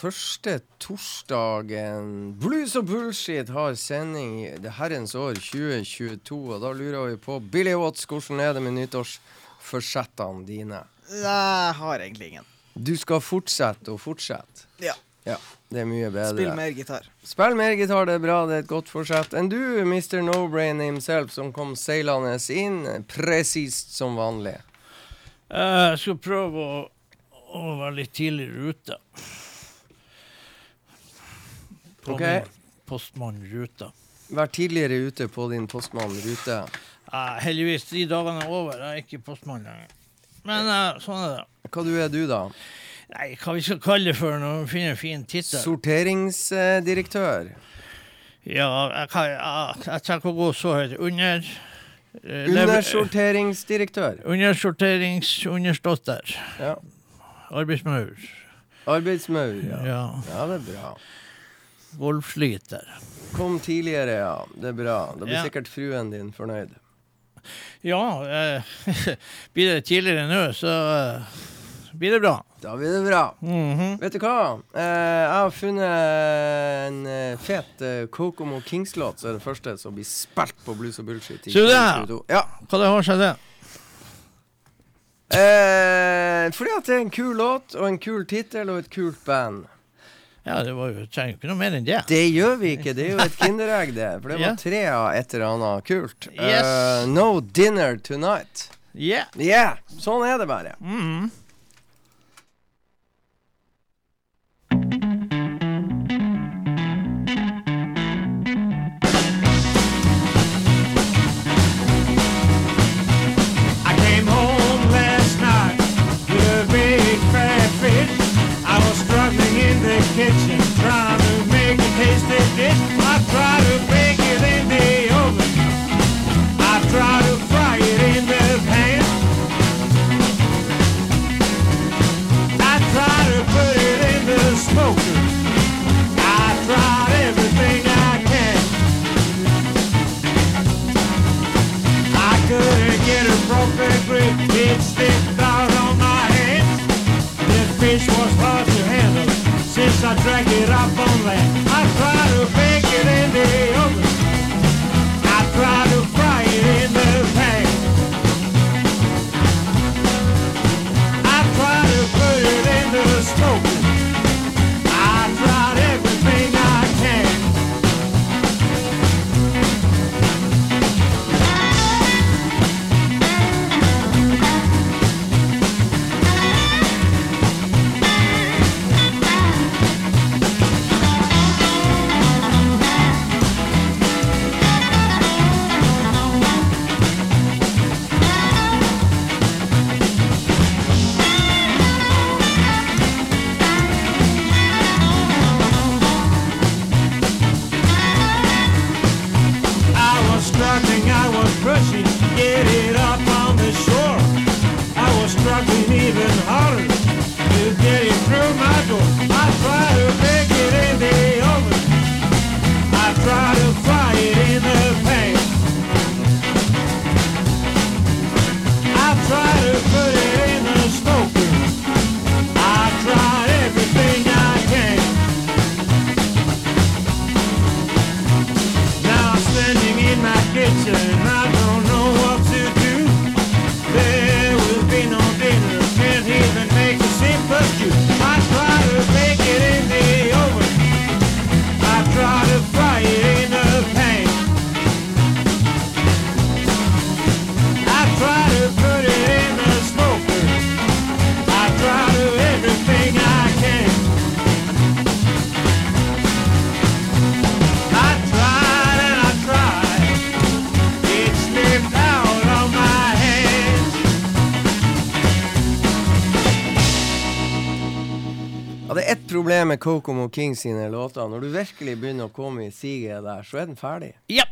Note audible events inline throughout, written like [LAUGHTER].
Første torsdagen Blues og bullshit har sending det herrens år 2022. Og da lurer vi på, Billy Watts, hvordan er det med nyttårsforsettene dine? Jeg har egentlig ingen. Du skal fortsette og fortsette. Ja. Ja, det er mye bedre. Spill mer gitar. Spill mer gitar, det er bra, det er et godt forsett. Enn du, Mr. No-Brain himself, som kom seilende inn, presist som vanlig. Eh, Jeg skal prøve å, å være litt tidligere ute. På okay. min postmannrute. Vær tidligere ute på din postmann-rute. Eh, heldigvis, de dagene er over. Jeg er ikke postmann lenger. Men uh, sånn er det. Hva du er du, da? Nei, hva vi skal kalle det for når vi finner en fin tittel. Sorteringsdirektør. Ja, jeg, kan, jeg, jeg ikke å gå så høyt. Under... eh, Undersorteringsdirektør. Undersorterings... Underståtter. Ja. Arbeidsmaur. Arbeidsmaur, ja. Ja. Ja, det er bra. Golfsliter. Kom tidligere, ja. Det er bra. Da blir Ja. sikkert fruen din fornøyd. Ja, eh, [LAUGHS] blir det tidligere nå, så eh, blir det bra. Da blir det bra. Mhm. Vet du hva? Eh, jeg har funnet en eh, fet eh, Kokomo Kings-låt, som er det første som blir spilt på Blues og Bullshit. Så det? 2022. Ja. Hva det har seg, det? Eh, fordi at det er en kul låt, og en kul tittel, og et kult band. Ja, det var jo, trenger ikke noe mer enn det. Det gjør vi ikke, det er jo et kinderegg, det. For det var tre av et eller annet kult. Yes. Uh, no dinner tonight. Yeah. Yeah, sånn er det bare. Mhm. I It out my hands. Fish was hard to handle since I dragged it up on land. I tried to problem med Kokomo King sine låter. Når du virkelig begynner å komme i siget der, så er den ferdig. Ja.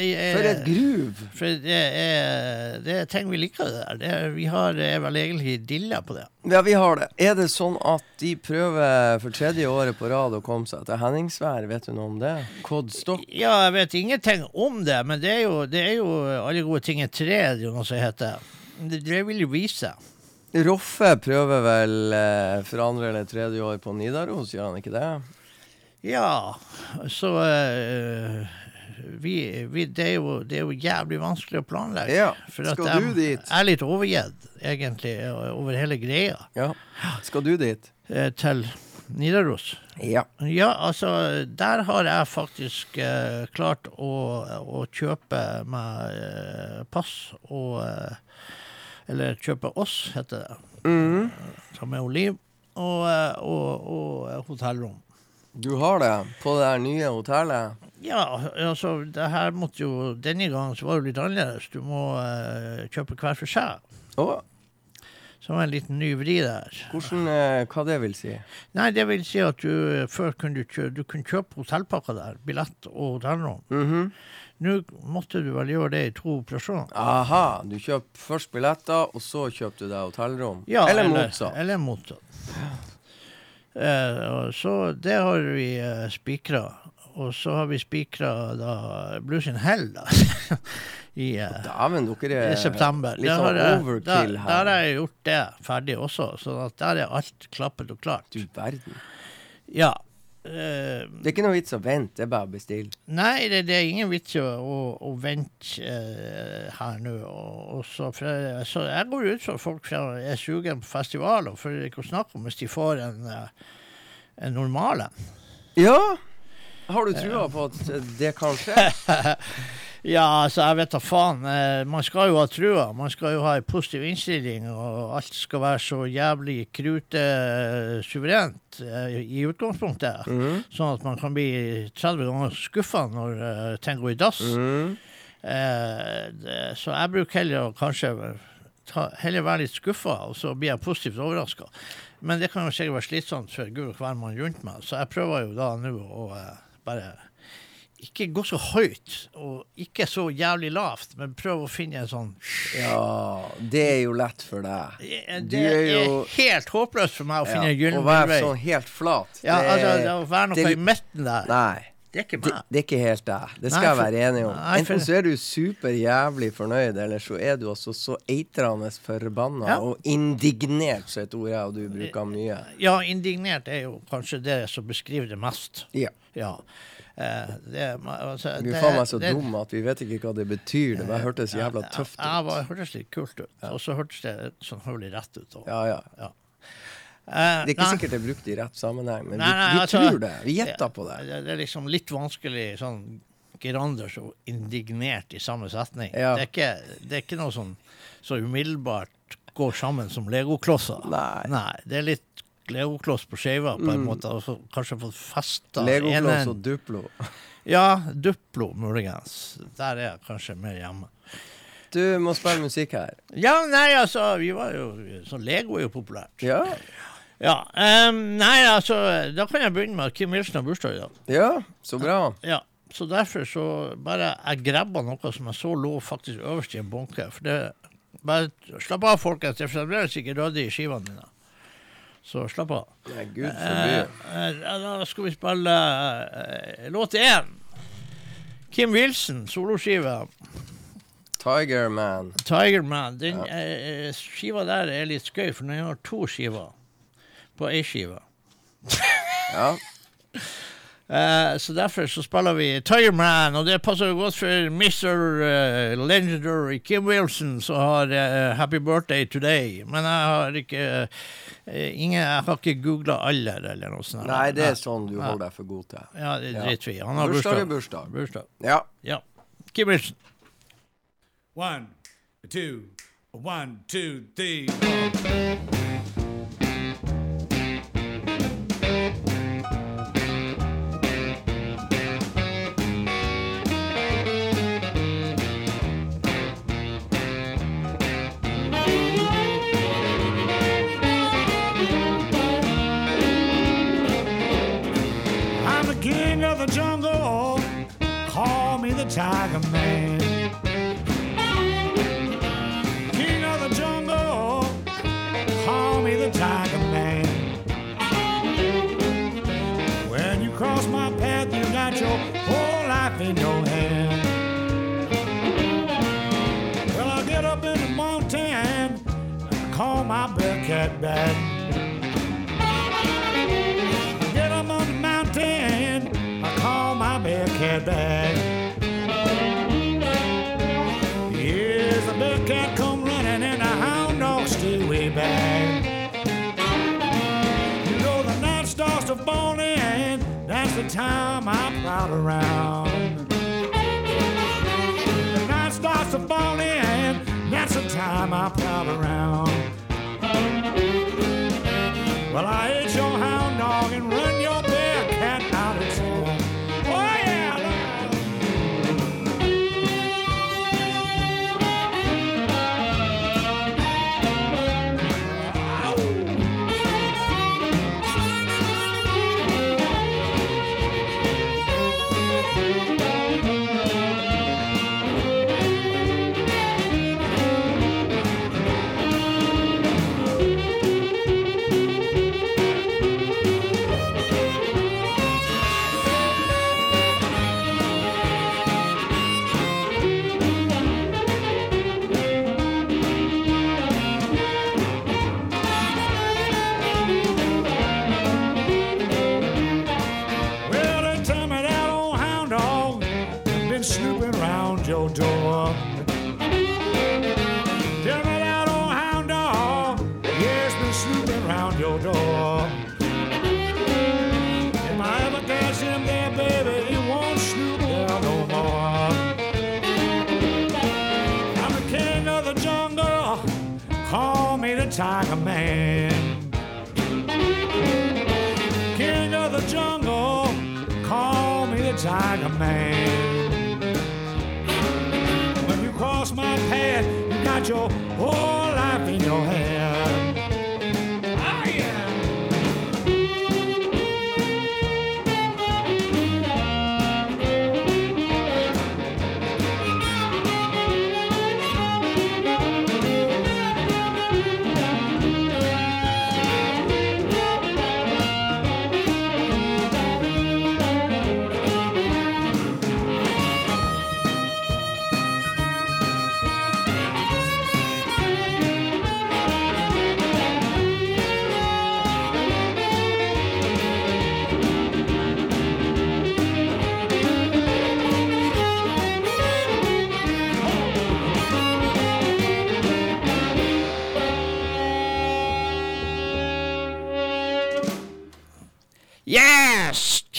Er, For et groove! For det er, det er ting vi liker det der. Det er, vi har vel egentlig dilla på det. Ja, vi har det. Er det sånn at de prøver for tredje året på rad å komme seg til Henningsvær? Vet du noe om det? Cod Ja, jeg vet ingenting om det, men det er jo, det er jo alle gode ting er tre, det er jo noe som heter. Det, det vil jo vise. Roffe prøver vel eh, for andre eller tredje år på Nidaros, gjør han ikke det? Ja, så eh, vi, vi, det, er jo, det er jo jævlig vanskelig å planlegge. Ja. Skal jeg du dit? er litt overgitt, egentlig, over hele greia. Ja. Skal du dit? eh, Til Nidaros. Ja. Ja, altså, der har jeg faktisk eh, klart å, å kjøpe meg eh, pass og eh, Eller kjøper oss, heter det. Mhm. Som med Oliv. Og, eh, og, og hotellrom. Du har det på det her nye hotellet? Ja, altså, det her måtte jo Denne gangen så var det litt annerledes. Du må uh, kjøpe hver for seg. Oh. Som en liten ny vri der. hvordan, uh, hva det vil si? Nei, det vil si at du eh, før kunne du, kjø du kunne kjøpe hotellpakker der. Billett og hotellrom. Mhm. Nå måtte du vel gjøre det i to operasjoner. Aha, du kjøper først billetter, og så kjøper du deg hotellrom? Ja, eller motsatt? Eller motsatt. Eh, så det har vi uh, spikra. Og så har vi spikra da Blues in Hell, da. [LAUGHS] I, eh, Daven, dere er I september. litt sånn overkill der, Der har jeg gjort det ferdig også, så at der er alt klappet og klart. Du verden. Ja. Eh, Det er ikke noe vits å vente, det er bare å bestille. nei, det, det er ingen vits å, å, å vente uh, her nå. Og, og så, for jeg, går ut fra folk som er sugen på festivaler, for ikke å snakke om hvis de får en, eh, en normal en. Ja! [LAUGHS] Har du trua på at det kan skje? [LAUGHS] Ja, altså, jeg vet da faen. Eh, man skal jo ha trua. Man skal jo ha en positiv innstilling, og alt skal være så jævlig krute suverent eh, i utgangspunktet. Mm. Sånn at man kan bli 30 ganger skuffa når eh, ting går i dass. Mm. Eh, det, så jeg bruker heller å kanskje ta, heller være litt skuffa, og så blir jeg positivt overraska. Men det kan jo sikkert være slitsomt for gud og hvermann rundt meg, så jeg prøver jo da nå å eh, bare ikke gå så høyt, og ikke så jævlig lavt, men prøv å finne en sånn Ja, det er jo lett for deg. Det Du er, er jo- helt håpløst for meg å finne en Ja, gyllen Å være sånn helt flat. Ja, det, altså, det å være noe det- i midten der, Nei. det er ikke meg. det er ikke helt deg. Det skal Nei, jeg være enig om. Nei, for- Enten så er du super jævlig fornøyd, eller så er du altså så eitrende forbanna Ja. og indignert, så et ord jeg og du bruker mye. Ja, indignert er jo kanskje det som beskriver det mest. Ja. Ja. Eh, det, altså, det- faen meg så det- dum at vi vet ikke hva det betyr. Det bare hørtes jævla tøft Ja, ut. det hørtes litt kult ut. Og så hørtes det sånn høvelig rett ut. Og, Ja, ja. Eh, Det er ikke nei. sikkert det er brukt i rett sammenheng, men Nei, vi, nei, vi altså, tror det. Vi gjetter på det. Det, det er liksom litt vanskelig sånn Geranders og indignert i samme setning. Ja. Det, er ikke, det er ikke noe sånn så umiddelbart går sammen som legoklosser. Nei. Det er litt legokloss på skeiva, på en måte. Og så kanskje fått festa Legokloss og Duplo. [LAUGHS] Ja, Duplo muligens. Der er jeg kanskje mer hjemme. Du må spille musikk her. Ja, nei, altså, vi var jo Så Lego er jo populært. Ja? Ja. ehm, nei, altså, da kan jeg begynne med at Kim Wilson har bursdag i dag. Ja, så bra. Ja, så derfor så bare Jeg grabba noe som jeg så lå faktisk øverst i en bunke. For det Bare slapp av, folkens. Det er fremdeles ikke røde i skivene mine. Så slapp av. Nei, gud Eh, forby. eh, da skal vi spille eh, låt én. Kim Wilson, soloskive. Tiger Man. Tiger Man. Den eh, skiva der er litt skøy, for den har to skiver på ei skive. Ja. [LAUGHS] Eh, så derfor så spiller vi Tiger Man, og det passer jo godt for Mr. Uh, Legendary Kim Wilson, som har uh, Happy Birthday Today. Men jeg har ikke eh, ingen, Jeg har ikke googla alder eller noe sånt. Nei, det er sånn du holder deg for god til. Ja, det driter vi i. Han har Bursdag er bursdag. bursdag. bursdag. Ja. Ja. Kim Wilson. One, two, one, two, three. Thank the jungle, oh, call me the Tiger Man. King of the jungle, oh, call me the Tiger Man. When you cross my path, you got your whole life in your hand. Well, I get up in the mountain, I call my Bearcat back. Bearcat back. Here's the Bearcat come running and the hound dog stay back. You know the night starts to fall in, that's the time I proud around. The night starts to fall in, that's the time I proud around. Well, I ate your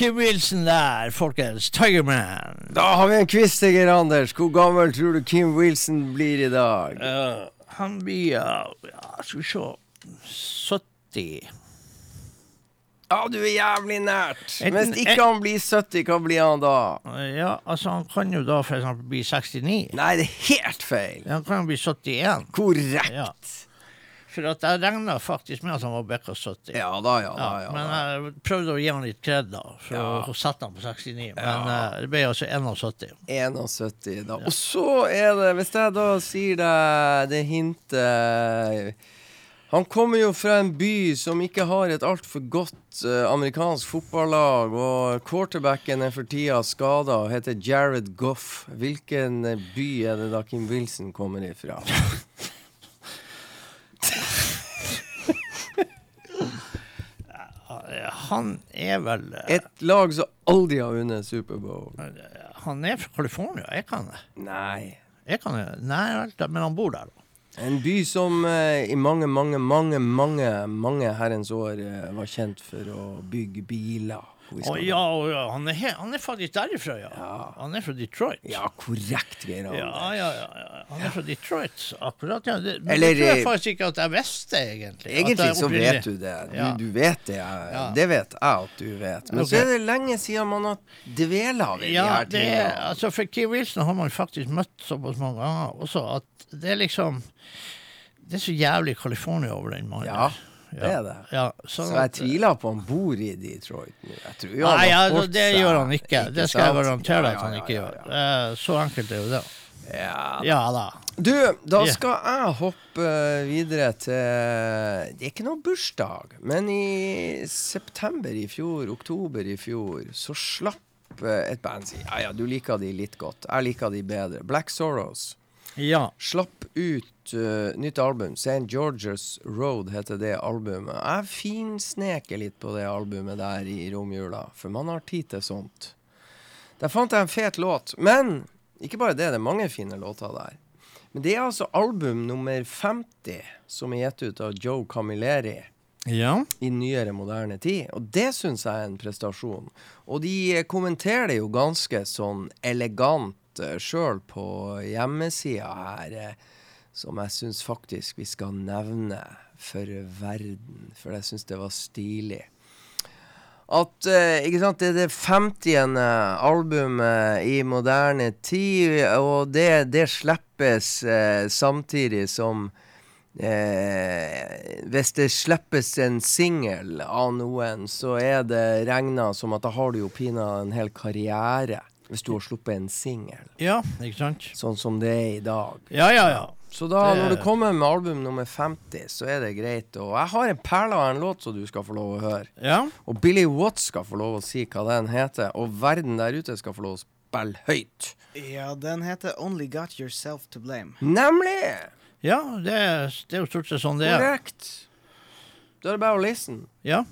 Kim Wilson der, folkens. Tigerman. Da har vi en quiz til Geir Anders. Hvor gammel tror du Kim Wilson blir i dag? Uh, han blir uh, ja, Skal vi se 70. Ja, du er jævlig nært. Enten- Hvis ikke han blir 70, hva blir han da? Ja, altså Han kan jo da for eksempel bli 69. Nei, det er helt feil. Han kan bli 71. Korrekt. Ja. For at jeg regna faktisk med at han var bikka 70. Ja da, ja da. Ja, Ja, men jeg prøvde å gi han litt kred, da, for å sette han på 69. Men eh, det ble altså 71. 71 da. Og så er det, hvis jeg da sier deg det hintet Han kommer jo fra en by som ikke har et altfor godt eh, amerikansk fotballag, og quarterbacken er for tida skada og heter Jared Goff. Hvilken eh, by er det da Kim Wilson kommer ifra? [LAUGHS] [LAUGHS] Han er vel eh, Et lag som aldri har vunnet Superbowl. Han er fra California, er ikke han det? Nei. Jeg kan det? Nei, vel, men han bor der. da. En by som eh, i mange, mange, mange, mange mange herrens år eh, var kjent for å bygge biler. Hvor Å oh, ja, oh, ja. Han, er he han er faktisk derifra, ja. Han er fra Detroit. Ja, korrekt, Geir Anders. ja, ja, ja. Han er fra Detroit, akkurat. ja. Det, men Eller, det tror jeg eh, faktisk ikke at jeg visste, egentlig. Egentlig så vet du det. Du, du vet det. Ja. Det vet jeg at du vet. Men okay. så er det lenge siden man har dvela ved de Ja, her tingene. tingene. altså for Kim Wilson har man faktisk møtt såpass mange ganger også at det er liksom Det er så jævlig California over den mannen. Ja. Det er det. Ja, sånn Så jeg tviler på han bor i Detroit nå. Jeg tror jo Nei, ja, det seg- gjør han ikke. Det skal jeg garantere deg at han ikke gjør. Eh, Så enkelt er jo det. Ja. Ja da. Du, da skal jeg hoppe eh, videre til Det er ikke noen bursdag, men i september i fjor, oktober i fjor, så slapp eh, et band si Ja, ja, du liker de litt godt. Jeg liker de bedre. Black Sorrows Ja. slapp ut uh, nytt album. St. George's Road heter det albumet. Jeg finsneker litt på det albumet der i romjula, for man har tid til sånt. Der fant jeg en fet låt. Men ikke bare det, det er mange fine låter der. Men det er altså album nummer 50 som er gitt ut av Joe Camilleri Ja. i nyere moderne tid. Og det syns jeg er en prestasjon. Og de kommenterer det jo ganske sånn elegant uh, sjøl på hjemmesida her, eh, som jeg syns faktisk vi skal nevne for verden. For jeg syns det var stilig. At eh, ikke sant, det er det 50. albumet i moderne tid, og det, det slippes eh, samtidig som eh, Hvis det slippes en singel av noen, så er det regna som at da har du jo pinadø en hel karriere. Hvis du har sluppet en singel. ja, ikke sant? Sånn som det er i dag. Ja, ja, ja. Så da, Det- når du kommer med album nummer 50, så er det greit. Og jeg har en perle av en låt som du skal få lov å høre. Ja, Og Billy Watts skal få lov å si hva den heter. Og verden der ute skal få lov å spille høyt. Ja, den heter Only Got Yourself To Blame. Nemlig! ja det, det er jo stort sett sånn det er. Korrekt. Da er det bare å listen. Ja.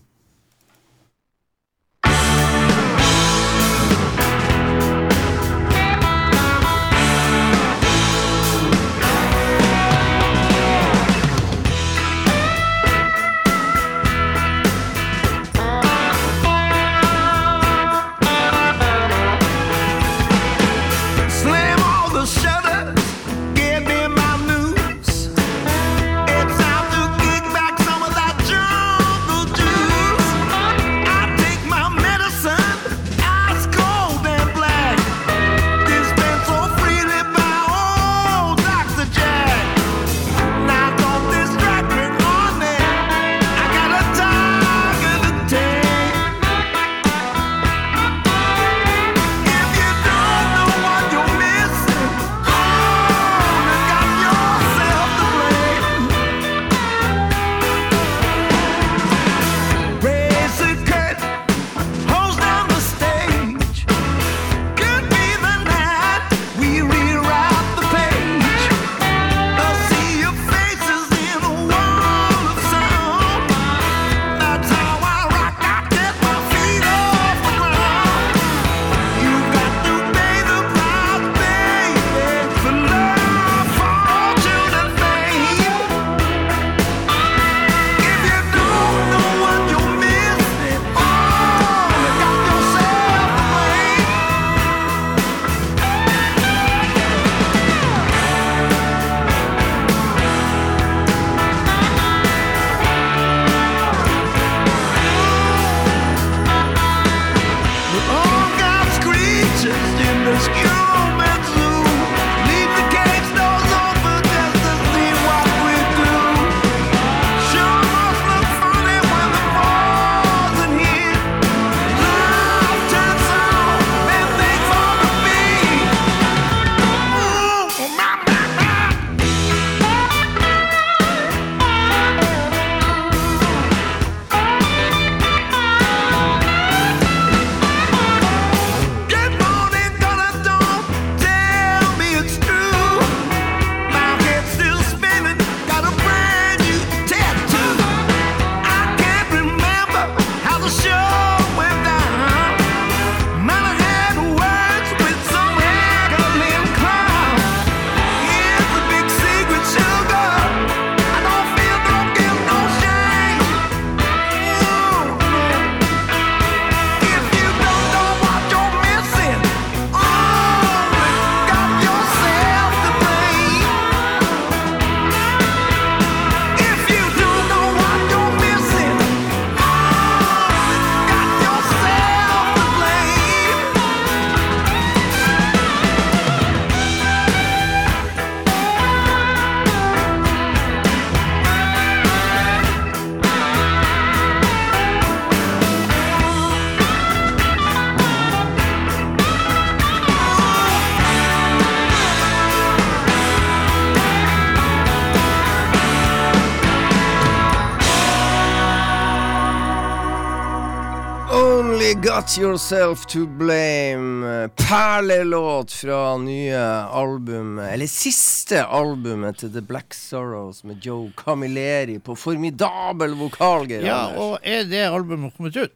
Got Yourself To Blame. Perlelåt fra nye album, eller siste albumet til The Black Sorrows med Joe Camilleri på formidabel vokal. Ja, og er det albumet kommet ut?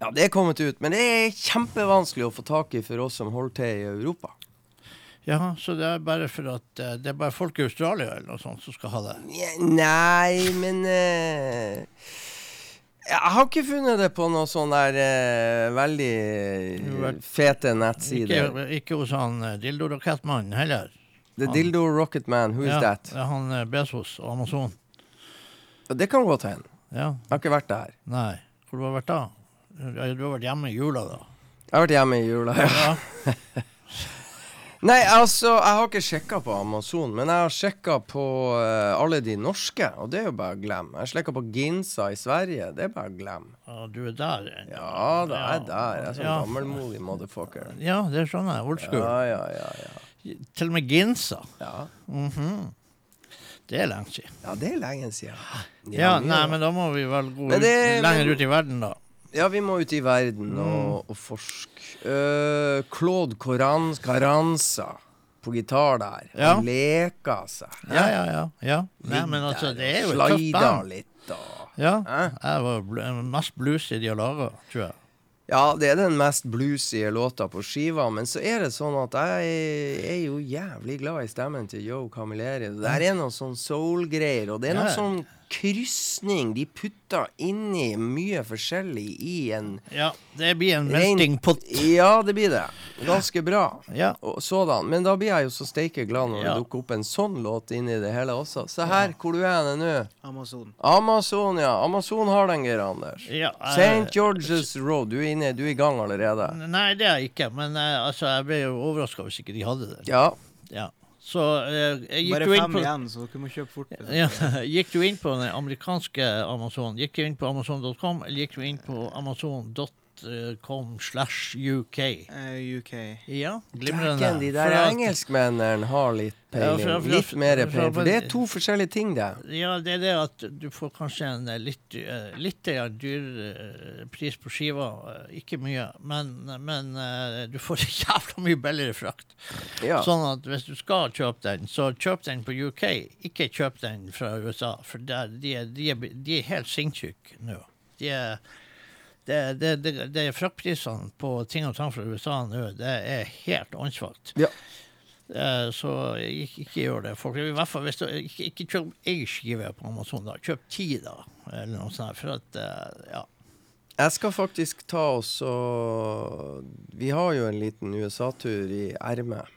ja, det er kommet ut, men det er kjempevanskelig å få tak i for oss som holder til i Europa. Ja, så det er bare for at eh, det er bare folk i Australia eller noe sånt som skal ha det? Nei, men eh, Jeg har ikke funnet det på noe sånn der eh, veldig fete nettsider. Ikke, ikke hos han eh, Rocketman heller. The Dildo Rocketman, who is ja, that? Det er han eh, Bezos og Amazon. Ja, Det kan godt hende. Ja, Jeg har ikke vært der. nei. Hvor du har vært da? Du har vært hjemme i jula, da? Jeg har vært hjemme i jula. Ja. Ja. [LAUGHS] Nei, altså, jeg har ikke sjekka på Amazon, men jeg har sjekka på uh, alle de norske, og det er jo bare å glemme. Jeg har sjekka på Ginsa i Sverige, det er bare å glemme. Ja, du er der? ennå. Ja, da er jeg der. Jeg er sånn Ja. gammelmodig motherfucker. Ja, det skjønner jeg. Old school. Ja, ja, ja, ja. Til og med Ginsa. ja. Mhm. Det er lenge siden. Ja, det er lenge siden. Ja, ja nei, men da må vi vel gå ut, det- lenger men- ut i verden, da. Ja, vi må ut i verden og, og forske. Uh, Claude Corans Carranza på gitar der. Ja. Han leker seg. Ja, ja, ja. ja. Nei, men altså, det er jo et tøft band. litt og Ja. det Jeg var bl mest bluesy de har laga, tror jeg. Ja, det er den mest bluesy låta på skiva, men så er det sånn at jeg er jo jævlig glad i stemmen til Joe Camilleri. Det der er noe sånn soul-greier, og det er noe Ja. sånn krysning. De putter inni mye forskjellig i en Ja, det blir en Rein- Ja, det blir det. Ganske bra. Ja. Og sådan. Men da blir jeg jo så steike glad når Ja. det dukker opp en sånn låt inni det hele også. Se her, hvor du er nå. Amazon. Amazon, ja. Amazon har den, Geir Anders. Ja, uh, St. George's Road. Du er inne, du er i gang allerede. Nei, det er jeg ikke. Men uh, altså, jeg ble jo overraska hvis ikke de hadde det. Ja. Ja. Så eh, jeg gikk Bare du inn fem på igjen, så dere må kjøpe fort. ja, [LAUGHS] Gikk du inn på den amerikanske Amazon? Gikk du inn på amazon.com, eller gikk du inn på amazon.com slash UK? Uh, UK. Ja, glimrende. de der at- engelskmennene har litt Ja, peiling. for- for- Litt mer peiling. for- For det er to forskjellige ting, det. Ja, det er det at du får kanskje en eh, litt, eh, litt eh, dyr eh, pris på skiva. eh, Ikke mye, men, men eh, du får [LAUGHS] jævla mye billigere frakt. Ja. Sånn at hvis du skal kjøpe den, så kjøp den på UK. Ikke kjøp den fra USA, for der, de, er, de, er, de er helt sinnssyke nå. De er det, det, det, det Fraktprisene på ting og tang fra USA nå, det er helt åndssvakt. Ja. Eh, Så ikke, ikke gjør det. Folk, I hvert fall hvis du ikke, ikke kjøp én skive på Amazon, da. Kjøp ti, da. Eller noe sånt. For at, eh, ja. Jeg skal faktisk ta oss og Vi har jo en liten USA-tur i ermet.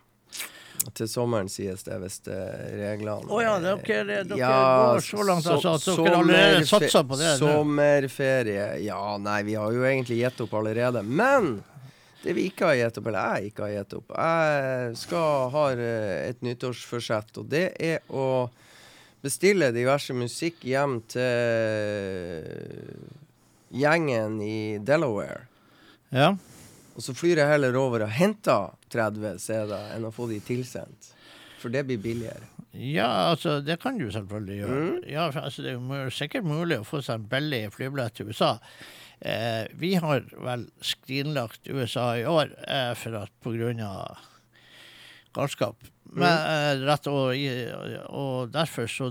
Til sommeren, sies det, hvis det reglene Å ja, dere, dere går så langt altså, at dere allerede satser på det. Sommerferie Ja, nei, vi har jo egentlig gitt opp allerede. Men det vi ikke har gitt opp, eller jeg ikke har gitt opp Jeg skal ha eh, et nyttårsforsett, og det er å bestille diverse musikk hjem til gjengen i Delaware. Ja. Og så flyr jeg heller over og henter 30 CD-er enn å få de tilsendt. For det blir billigere. ja, altså, det kan du selvfølgelig gjøre. Mm. Ja, altså, det er sikkert mulig å få seg en billig flybillett til USA. Eh, vi har vel skrinlagt USA i år eh, for at av galskap. Men, eh, rett og, og derfor så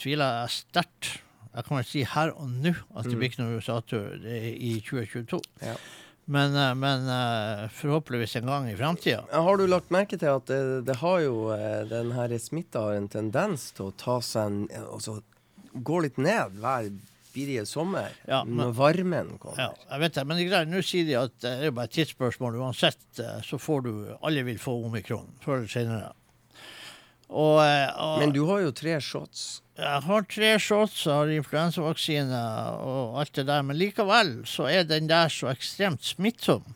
tviler jeg sterkt Jeg kan vel si her og nå at det blir ikke noe USA-tur i 2022. Ja. Men, eh, men eh, forhåpentligvis en gang i framtida. Har du lagt merke til at det, det har jo eh, den her smitta har en tendens til å ta seg Altså gå litt ned hver bidige sommer Ja, men- når varmen kommer. Ja, jeg vet det, men greit. Nå sier de at det er bare et tidsspørsmål. Uansett så får du Alle vil få omikron før eller senere. Og, eh, og Men du har jo tre shots. jeg har tre shots, jeg har influensavaksine og alt det der, men likevel så er den der så ekstremt smittsom.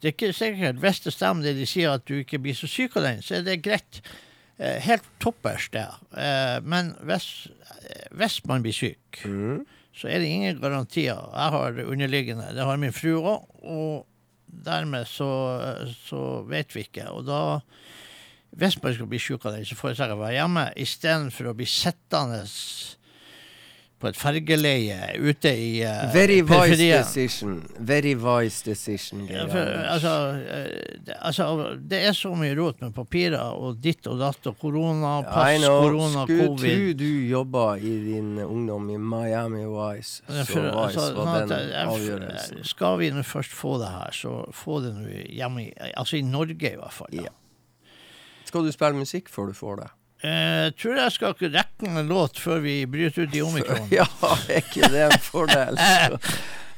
Det er ikke sikkert, hvis det stemmer det de sier at du ikke blir så syk av den, så er det greit. Eh, helt toppers, det. Eh, men hvis, hvis man blir syk, Mm. så er det ingen garantier. Jeg har underliggende, det har min fru òg, og dermed så, så vet vi ikke. Og da, hvis man skal bli syk av den, så foretrekker jeg å være hjemme istedenfor å bli sittende på et fergeleie ute i uh, Very wise periferien. decision. Very wise decision. Ja, for, altså, eh, det, altså, det er så mye rot med papirer og ditt og datt og korona, pass, korona, Skulle covid. tro du jobba i din ungdom i Miami Wise, Så for, Vice altså, sånn var den jeg- jeg- avgjørelsen. Skal vi nå først få det her, så få det nå hjemme i Altså i Norge, i hvert fall. Ja. Skal du spille musikk før du får det? Jeg tror jeg skal ikke rekke en låt før vi bryter ut i [LAUGHS] omikron. Ja, er ikke det en fordel? [LAUGHS]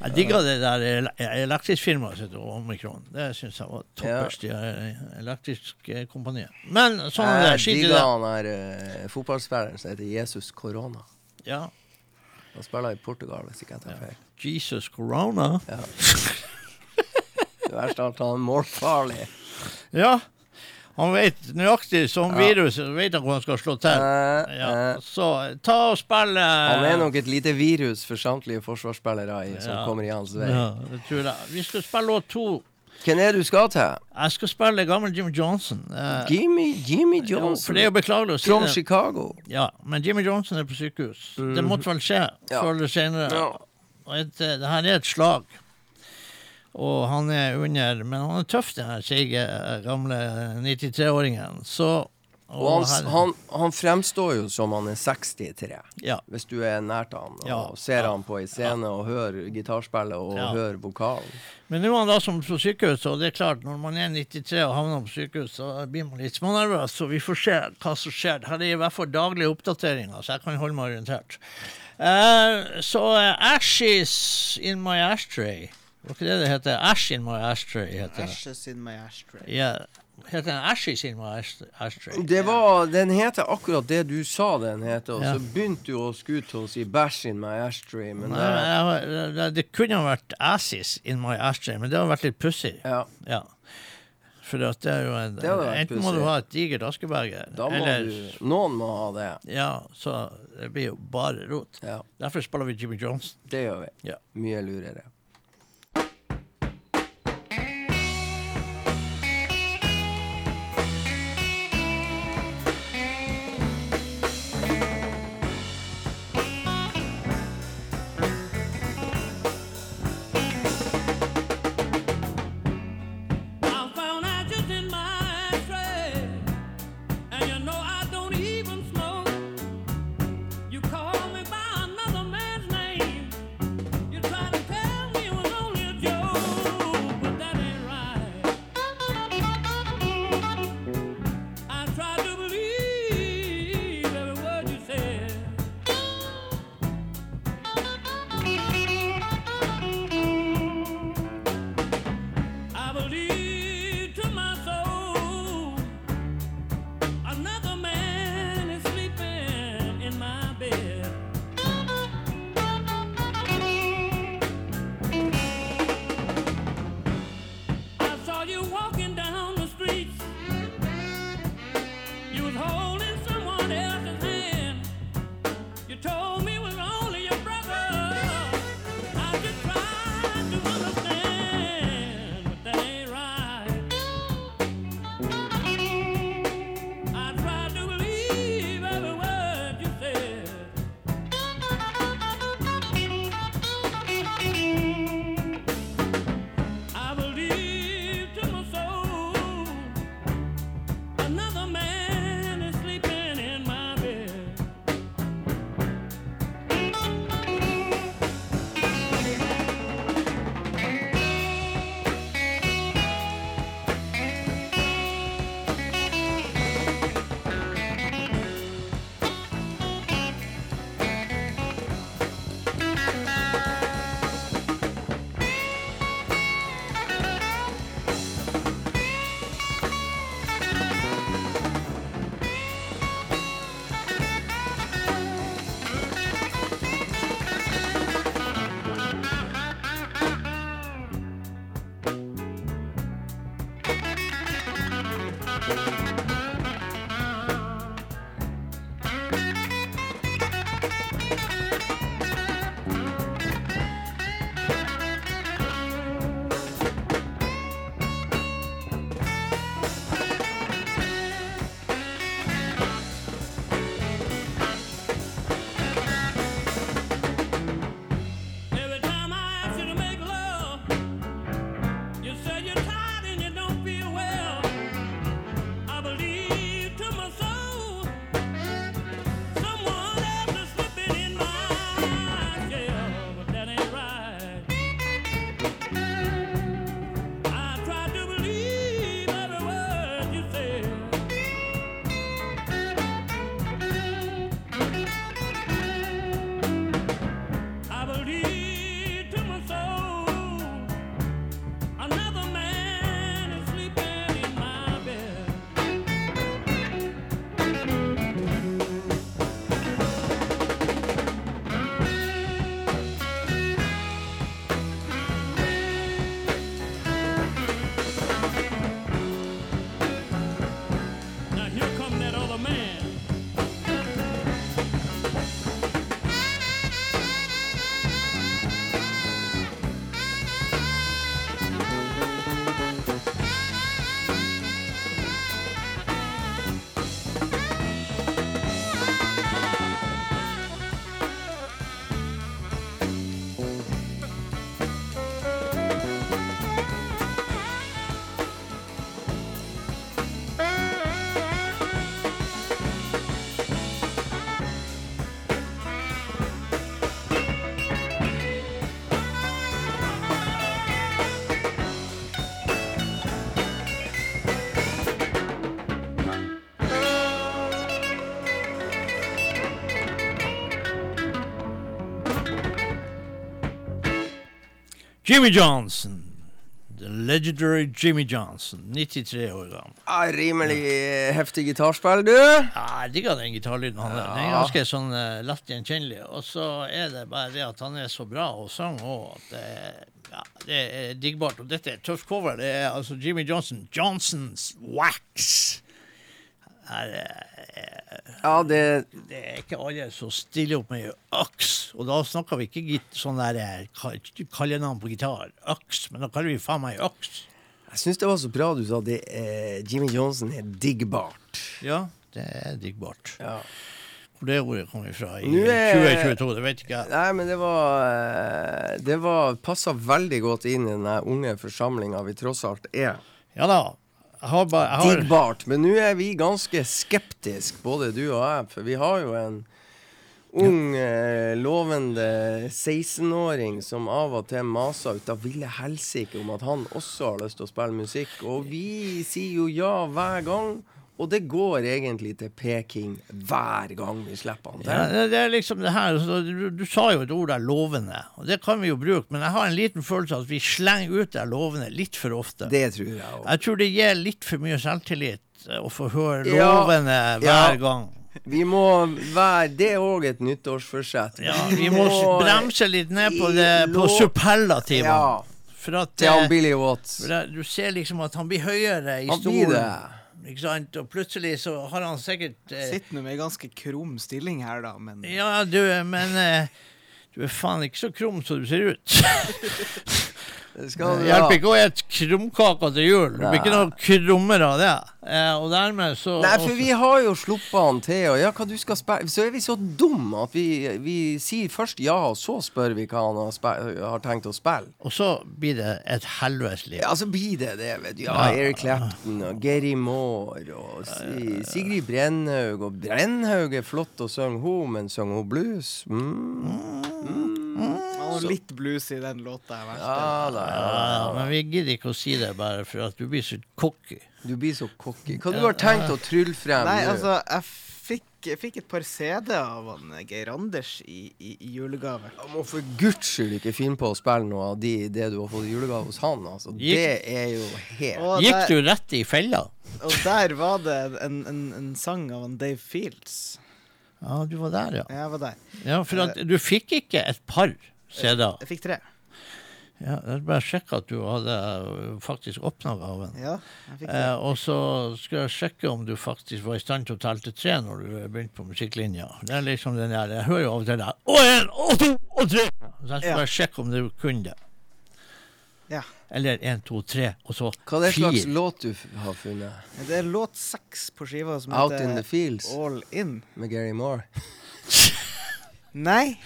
Jeg digga det der ele- elektriskfirmaet sitt Omikron. Det syns jeg var toppers, Ja. elektrisk eh, elektriske kompaniet. Men sånn er det. Jeg Skit i digger det. han der eh, fotballspilleren som heter Jesus Corona. Ja. Han spiller i Portugal, hvis ikke jeg tar feil. Jesus corona. Ja. [LAUGHS] Det verste er at han er målfarlig. Ja. Han vet nøyaktig som virus vet han hvor han skal slå til. Eh, Ja. eh, Så ta og spill han er nok et lite virus for samtlige forsvarsspillere i, som Ja. kommer i hans vei. Ja, det tror jeg. Vi skal spille låt to. Hvem er det du skal til? Jeg skal spille gammel Jimmy Johnson. Eh, Jimmy, Jimmy jo, for Johnson det er jo beklagelig å si from det. Chicago. Ja, men Jimmy Johnson er på sykehus. Det måtte vel skje før eller senere. Ja. Eh, det her er et slag. Og han er under Men han er tøff, den seige, eh, gamle 93-åringen. Så Og han, han, han fremstår jo som han er 63, Ja. hvis du er nært han og Ja, ser ja. han på ei scene og hører gitarspillet og hører vokalen. Men nå er han da som på sykehus, og det er klart, når man er 93 og havner på sykehus, så blir man litt smånervøs, så vi får se hva som skjer. Her er i hvert fall daglige oppdateringer, så jeg kan holde meg orientert. Uh, så eh, Ashes in my ashtray. Hva er det det heter? Ash in my ashtray heter det. Ashes in my ashtray. Ja, heter den Ashes in my ashtray? Det var, Den heter akkurat det du sa den heter, og Ja. så begynte du å skute til å si 'bæsj in my ashtray', men Nei, det, jeg det, det kunne ha vært Ashes in my ashtray, men det har vært litt pussig. ja, Ja. For at det er jo en, hadde Enten må du ha et digert askeberger, eller du Noen må ha det. Ja, så det blir jo bare rot. Ja, Derfor spiller vi Jimmy Johnson. det gjør vi. Ja. Mye lurere. Jimmy Johnson. The legendary Jimmy Johnson. 93 år gammel. Ja, rimelig heftig gitarspill, du. Ja, jeg digger den gitarlyden han har. Den er ganske sånn uh, lett gjenkjennelig. Og så er det bare det at han er så bra og sang òg at det, ja, det er diggbart. Og dette er et tøft cover. Det er altså Jimmy Johnson. Johnsons Wax. Ja, det det er ikke alle som stiller opp med øks. Og da snakker vi ikke sånn der eh, ka- kallenavn på gitar. Øks. Men da kaller vi faen meg øks. Jeg syns det var så bra du sa det. Eh, Jimmy Johnson er diggbart. Ja, det er diggbart. Ja. Hvor det ordet kom ifra i er- 2022, det vet ikke jeg. Nei, men det var eh, Det var passa veldig godt inn i den unge forsamlinga vi tross alt er. Ja da. Har bare har, Digbart. Men nå er vi ganske skeptiske, både du og jeg, for vi har jo en ung, eh, lovende 16-åring som av og til maser ut av ville helsike om at han også har lyst til å spille musikk. Og vi sier jo ja hver gang, og det går egentlig til Peking hver gang vi slipper han til. det, det er liksom det her så du, du sa jo et ord der, lovende. Og det kan vi jo bruke, men jeg har en liten følelse av at vi slenger ut det lovende litt for ofte. Det tror jeg òg. Jeg tror det gir litt for mye selvtillit eh, å få høre lovende ja. hver gang. Vi må være Det er òg et nyttårsforsett. Ja, vi må bremse litt ned på det på superlativene. Ja. For at Til han eh, Billy Watts. du ser liksom at han blir høyere i Han blir stolen. det. Ikke sant? Og plutselig så har han sikkert eh, Sitter nå med ganske krum stilling her, da, men Ja, du, men eh, du er faen ikke så krum som du ser ut. [LAUGHS] Det skal du ha. hjelper ikke å spise krumkaker til jul. Du blir ikke noe krummere av det. Eh, og dermed så Nei, for også- vi har jo sluppet han til, og ja, hva du skal spille Så er vi så dumme at vi, vi sier først ja, og så spør vi hva han har, har tenkt å spille. Og så blir det et helvetes liv. Ja, så blir det det, vet du. Ja, Ja. Eric Clapton og Geri Moore og Si- Sigrid Brennhaug. Og Brennhaug er flott å synge hun, men synger hun blues? Mm. Mm. Og litt blues i den låta. verste. Ja da, ja, Ja, da. men vi gidder ikke å si det bare for at du blir så cocky. Du blir så cocky. Hva du har tenkt å trylle frem Nei, altså, jeg fikk, jeg fikk et par CD av han eh, Geir Anders i, i, i julegave. Du må for guds skyld ikke finne på å spille noe av de, det du har fått i julegave hos han. Altså. Gikk- Det er jo helt Og Gikk der, du rett i fella? og der var det en, en, en sang av han Dave Fields. Ja, du var der, ja. Jeg var der. Ja, For at du fikk ikke et par CD-er. Jeg fikk tre. Ja, jeg bare sjekka at du hadde faktisk åpna gaven. Ja. Eh, og så skal jeg sjekke om du faktisk var i stand til å telle til tre når du begynte på musikklinja. Det er liksom den der, Jeg hører jo av og til der Og en, og to, og tre! Så jeg skal Ja. bare sjekke om du kunne det. Ja. Eller én, to, tre, og så fire. Hva er det slags fire. låt du har funnet? Det er låt seks på skiva som Out in the heter Fields All In. med Gary Moore. Nei,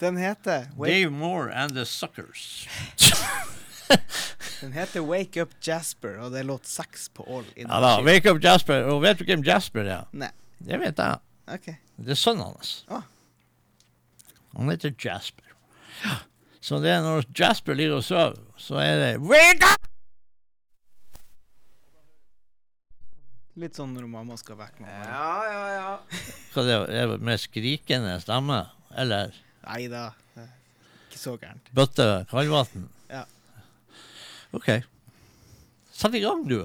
den heter Wake... Dave Moore and The Suckers. [LAUGHS] Den heter Wake Up Jasper, og det er låt seks på All. Ja da, Wake Up Jasper. Og vet du hvem Jasper er? Nei. Det vet jeg. Okay. Det er sønnen hans. Ah. Han heter Jasper. Ja. Så det er når Jasper ligger og sover, så er det Wake up! Litt sånn når mamma skal vekke mamma. Ja, ja, ja. Hva det er med skrikende stemme, eller? Nei da, ikke så gærent. Bøtte Kalvatn? Ja. OK. Sett i gang, du.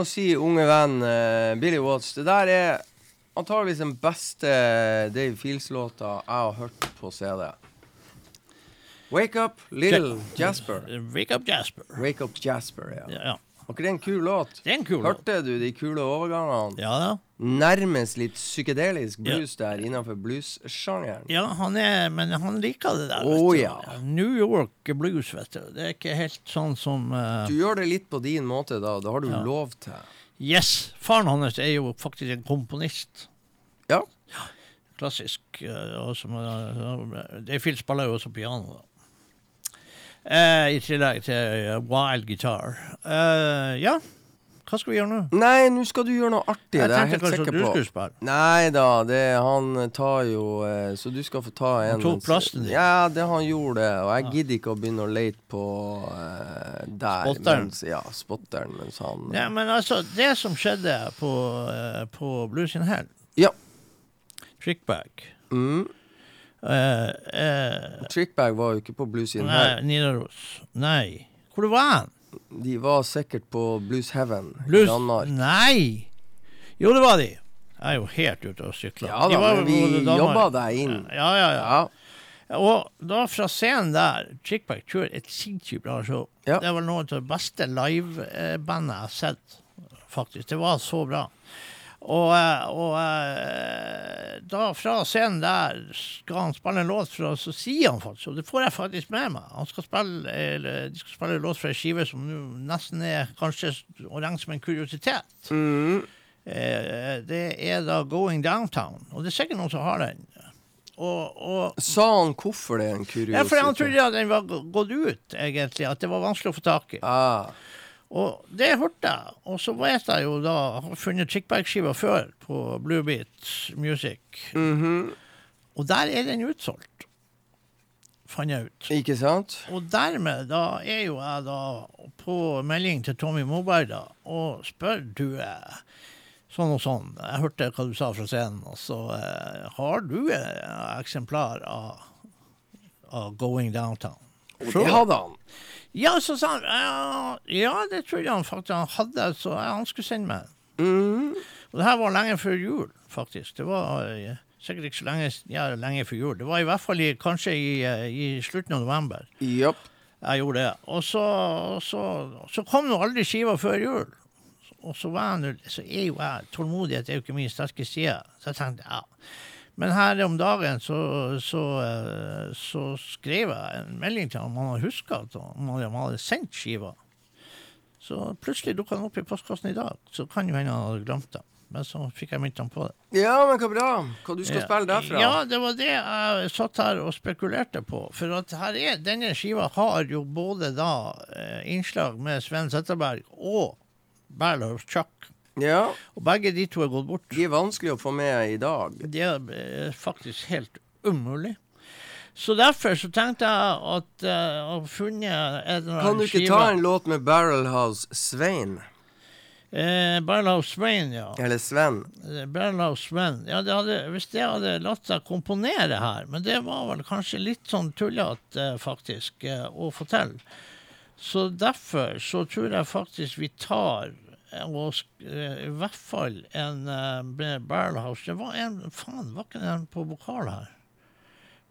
Må si, unge venn uh, Billy Watts, det der er antageligvis den beste Dave Fields-låta jeg har hørt på CD. Wake up, little Jasper. Wake up, Jasper. Wake up, Jasper, ja. Ja, ja. Var ikke det en kul låt? Det er en kul låt. Hørte du de kule overgangene? Ja da. Nærmest litt psykedelisk blues der innenfor blues-sjangeren. Ja, han er, men han liker det der. Oh, ja. New York blues, vet du. Det er ikke helt sånn som uh... Du gjør det litt på din måte, da. Det har du Ja. lov til. Yes! Faren hans er jo faktisk en komponist. Ja. Klassisk. Det og som, uh, spiller jo også piano, da. Eh, I tillegg til eh, wild guitar. Uh, ja, hva skal vi gjøre nå? Nei, nå skal du gjøre noe artig. Jeg det er jeg helt sikker på. du. Nei da, det, han tar jo eh, Så du skal få ta en Han tok plassen din. Ja, det han gjorde. Og jeg gidder ikke å begynne å lete på uh, der. Spotteren. Mens, ja, spotteren mens han Ja, men altså, det som skjedde på, uh, på Blues in Hell, Ja. Trickback Mm. Uh, Trickbag var jo ikke på Blues in Nei, Hell. Nidaros. Nei. Hvor var han? De var sikkert på Blues Heaven i Danmark. Nei! Jo, det var de. Jeg er jo helt ute og sykler. Ja da, var men vi jobba deg inn. Ja, ja, ja. Ja. Og da fra scenen der Chickback kjører et sinnssykt bra show. Ja. Det var noe av det beste livebandet jeg har sett, faktisk. Det var så bra. Og, eh, og eh, da fra scenen der skal han spille en låt fra Så sier han faktisk, og det får jeg faktisk med meg Han skal spille, eller, De skal spille en låt fra ei skive som nå nesten er kanskje å regne som en kuriositet. Mm. Eh, det er da Going Downtown, og det er sikkert noen som har den. Og, og Sa han hvorfor det er en kuriositet? ja, for han trodde at den var gått ut, egentlig. At det var vanskelig å få tak i. ah. Og det hørte jeg. Og så vet jeg jo da Jeg har funnet Chickback-skiva før på Bluebeat Music. mhm. Og der er den utsolgt. Fant jeg ut. Ikke sant? Og dermed da er jo jeg da på melding til Tommy Moberg da, og spør du eh, sånn og sånn. Jeg hørte hva du sa fra scenen, og så eh, har du et eksemplar av, av Going Downtown. Og det hadde han. Ja, så sa han ja, ja, det trodde han faktisk han hadde, så han skulle sende meg. Mm. Og det her var lenge før jul, faktisk. Det var eh, sikkert ikke så lenge, ja, lenge før jul. Det var i hvert fall i, kanskje i, eh, i slutten av november Yep. jeg gjorde det. Og så, så, så kom nå aldri skiva før jul. Og så, var jeg, så er jo jeg Tålmodighet er jo ikke min sterke side. Så jeg tenkte ja. Men her om dagen så, så, eh, så skrev jeg en melding til han om han hadde huska at han hadde, sendt skiva. Så plutselig dukka den opp i postkassen i dag. Så kan jo hende han hadde glemt det. Men så fikk jeg minnet han på det. Ja, men hva bra. Hva du skal spille derfra? Ja, det var det jeg satt her og spekulerte på. For at her er, denne skiva har jo både da eh, innslag med Sven Zetterberg og Barrel of Chuck. Ja. Og begge de to er gått bort. De er vanskelig å få med i dag. Det er eh, faktisk helt umulig. Så derfor så tenkte jeg at eh, jeg har funnet en eller Kan du ikke skive ta en låt med Barrelhouse Svein? eh, Barrelhouse Svein, ja. Eller Sven? Barrelhouse Barrel Sven. Ja, det hadde, hvis det hadde latt seg komponere her, men det var vel kanskje litt sånn tullete, faktisk, eh, å få til. Så derfor så tror jeg faktisk vi tar eh, og eh, i hvert fall en uh, Barrel House. Det var en Faen, var ikke den på vokal her?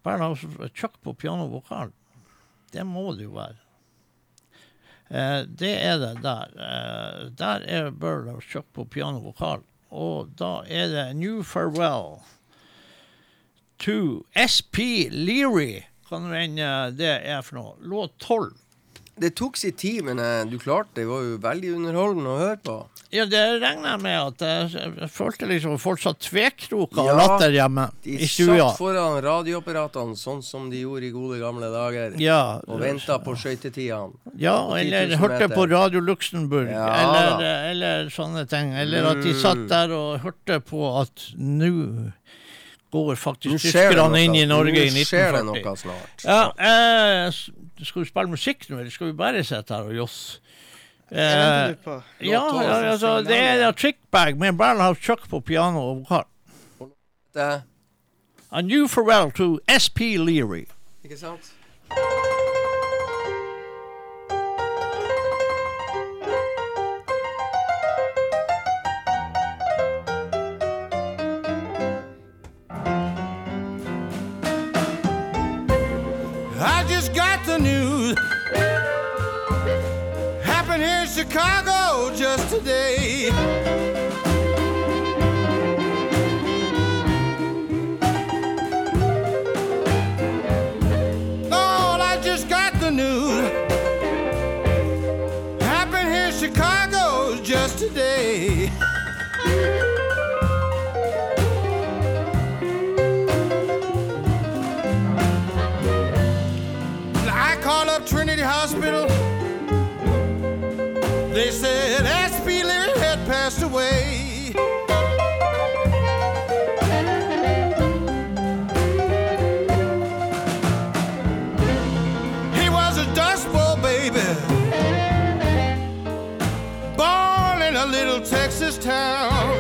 Barrel House Chuck på pianovokal. Det må det jo være. Eh, det er det der. Eh, der er og Chuck på pianovokal. og. Da er det New Farewell to SP Leary. Kan hende det er for noe. Låt tolv. Det tok sin tid, men eh, du klarte det. Var jo veldig underholdende å høre på. Ja, det regner jeg med at jeg, jeg følte liksom folk satt tvekroka Ja, og latter hjemme De i stua. satt foran radioapparatene sånn som de gjorde i gode gamle dager. Ja, Og venta på skøytetidene. ja, eller hørte meter. på Radio Luxembourg, Ja, eller, eller sånne ting. Eller at de satt Mm. der og hørte på at nå går faktisk tyskerne inn i Norge i 1940. Nå skjer det noe snart. Ja, eh, skal vi spille musikk nå, eller skal vi bare sitte her og josse? Eh, ja, ja, altså, det er da Trickbag med Barrelhouse Chuck på piano og vokal. A new farewell to SP Leary. ikke sant? I just got the news. Happened here in Chicago just today. Hospital. They said S.P. Leary had passed away. He was a dust bowl baby, born in a little Texas town.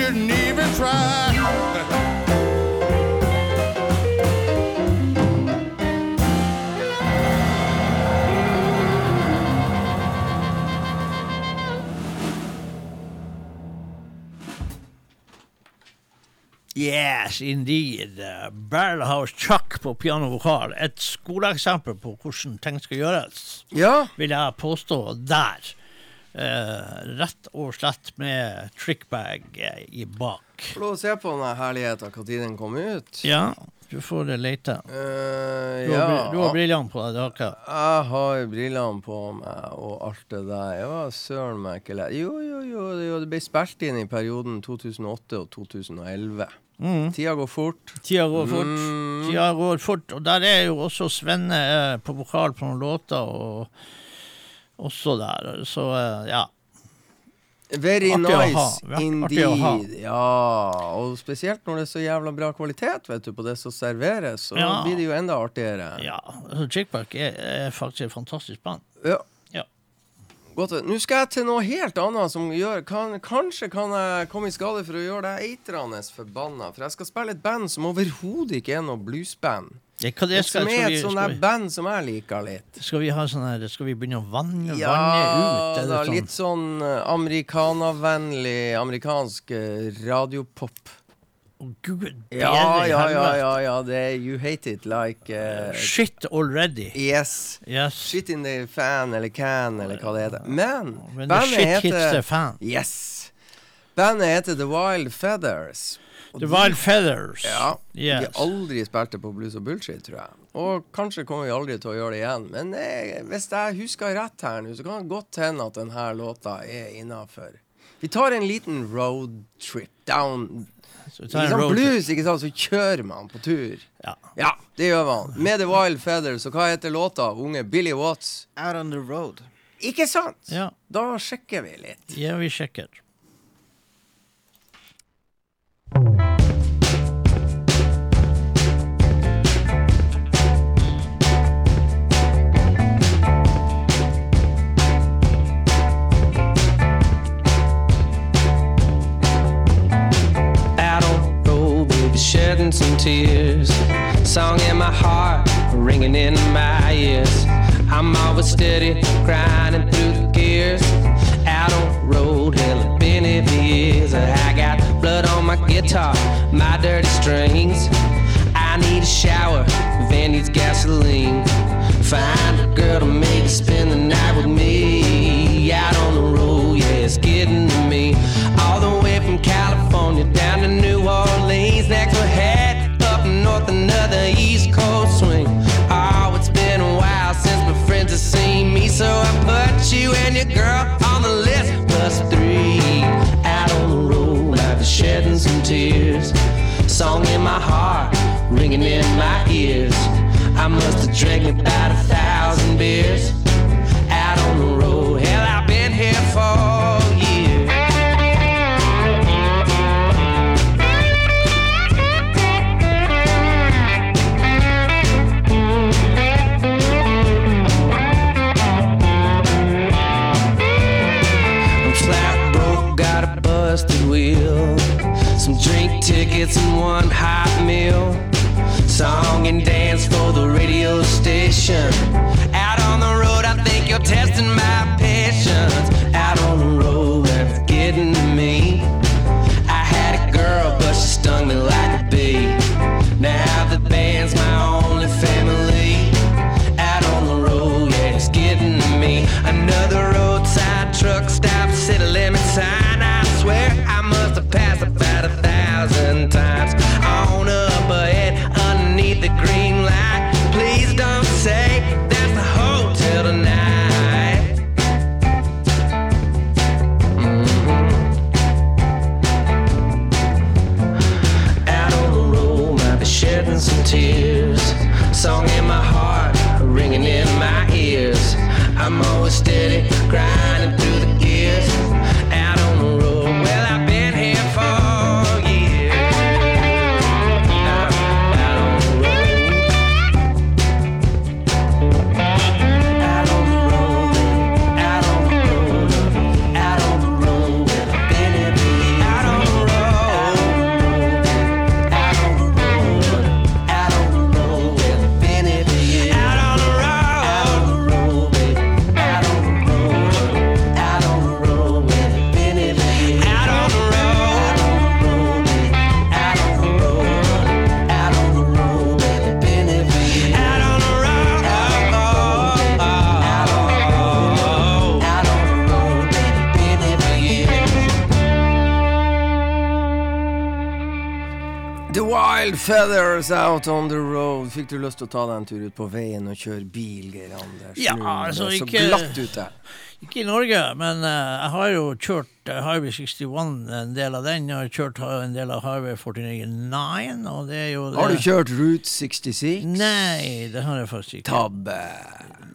Shouldn't even try. Yes, indeed. Barrelhouse Chuck på pianovokal. Et skoleeksempel på hvordan ting skal gjøres, Ja, vil jeg påstå der. Eh, rett og slett med trickbag eh, i bak. få lov å se på denne herligheten når den kom ut. Ja, du får lete. Uh, Du har, ja. du har brillene på deg, det har ikke jeg. Har brillene på meg og alt det der. Var søren meg ikke lett. Jo, jo, jo, jo, det ble spilt inn i perioden 2008 og 2011. Mm. Tida går fort. Tida går fort. Mm. Tida går fort. Og der er jo også Svenne på vokal på noen låter, og også der. Så eh, ja. Very Artig nice indeed. Ja, og spesielt når det er så jævla bra kvalitet vet du, på det som serveres, så Ja. blir det jo enda artigere. ja. Altså, Chickback er, er faktisk et fantastisk band. Ja. Ja. Godt. Nå skal jeg til noe helt annet som gjør kan, Kanskje kan jeg komme i skade for å gjøre deg eitrende forbanna. For jeg skal spille et band som overhodet ikke er noe bluesband. Ja, hva jeg skal, som er et sånt der band som jeg liker litt. skal vi ha sånn Skal vi begynne å vanne, Ja, vanne ut? Ja, da, det litt sånn? sånn uh, amerikanavennlig amerikansk uh, radiopop. Oh, Gud, Ja, ja, ja, ja, ja. Det er You Hate It Like uh, Shit already. Yes. Yes. Shit in the fan eller can eller hva det heter. Men Men bandet heter the fan. Yes. Bandet heter The Wild Feathers. The Wild Feathers. Ja. Yes. De aldri spilte på blues og bullshit, tror jeg. Og kanskje kommer vi aldri til å gjøre det igjen. Men jeg, hvis jeg husker rett her nå, så kan det godt hende at denne låta er innafor. Vi tar en liten roadtrip down Så sant, road trip. blues, ikke sant, så kjører man på tur. Ja. Ja, det gjør man. Med The Wild Feathers. Og hva heter låta av unge Billy Watts? Out on the road. Ikke sant? ja. Da sjekker vi litt. Ja, vi sjekker. Some tears. Song in my heart, ringing in my ears. I'm always steady, grinding through the gears. Out on road, hell, guitar, my dirty strings. I need a shower, Van needs gasoline. Find a girl to make spend the night with me. Ringing in my ears. I must have drank about a thousand beers. Out on the road, hell, I've been here for years. I'm flat broke, got a busted wheel. Some drink tickets and one hot meal. Song and dance for the radio station. Out on the road, I think you're testing my Feathers Out on the Road. Fikk du lyst til å ta deg en tur ut på veien og kjøre bil, Geir Anders? Ja, altså, det er så ikke- glatt ute. Ikke i Norge, men uh, jeg har jo kjørt uh, Highway 61, en del av den. Jeg har kjørt en del av Highway 49, og det er jo Har du kjørt Route 66? Nei, det har jeg faktisk ikke. Tabbe.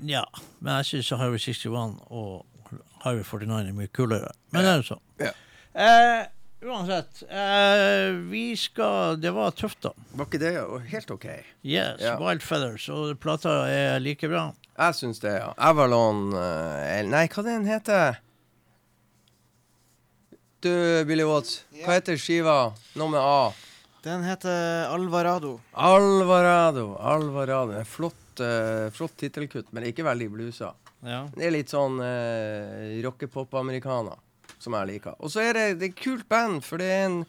Ja, men jeg syns Highway 61 og Highway 49 er mye kulere. Men det er jo sånn. Ja. Eh, uansett, eh, vi skal Det var tøft, da. Var ikke det helt ok? Yes, Ja. Wild Feathers, og plata er like bra. Jeg syns det, ja. Avalon eh, Nei, hva den heter Du, Billy Watts, hva heter skiva? Noe med A? Den heter Alvarado. Alvarado. Alvarado. En flott, uh, flott tittelkutt, men ikke veldig blusa. Ja. Det er litt sånn uh, rockepop-americana, som jeg liker. Og så er det, det er et kult band, for det er en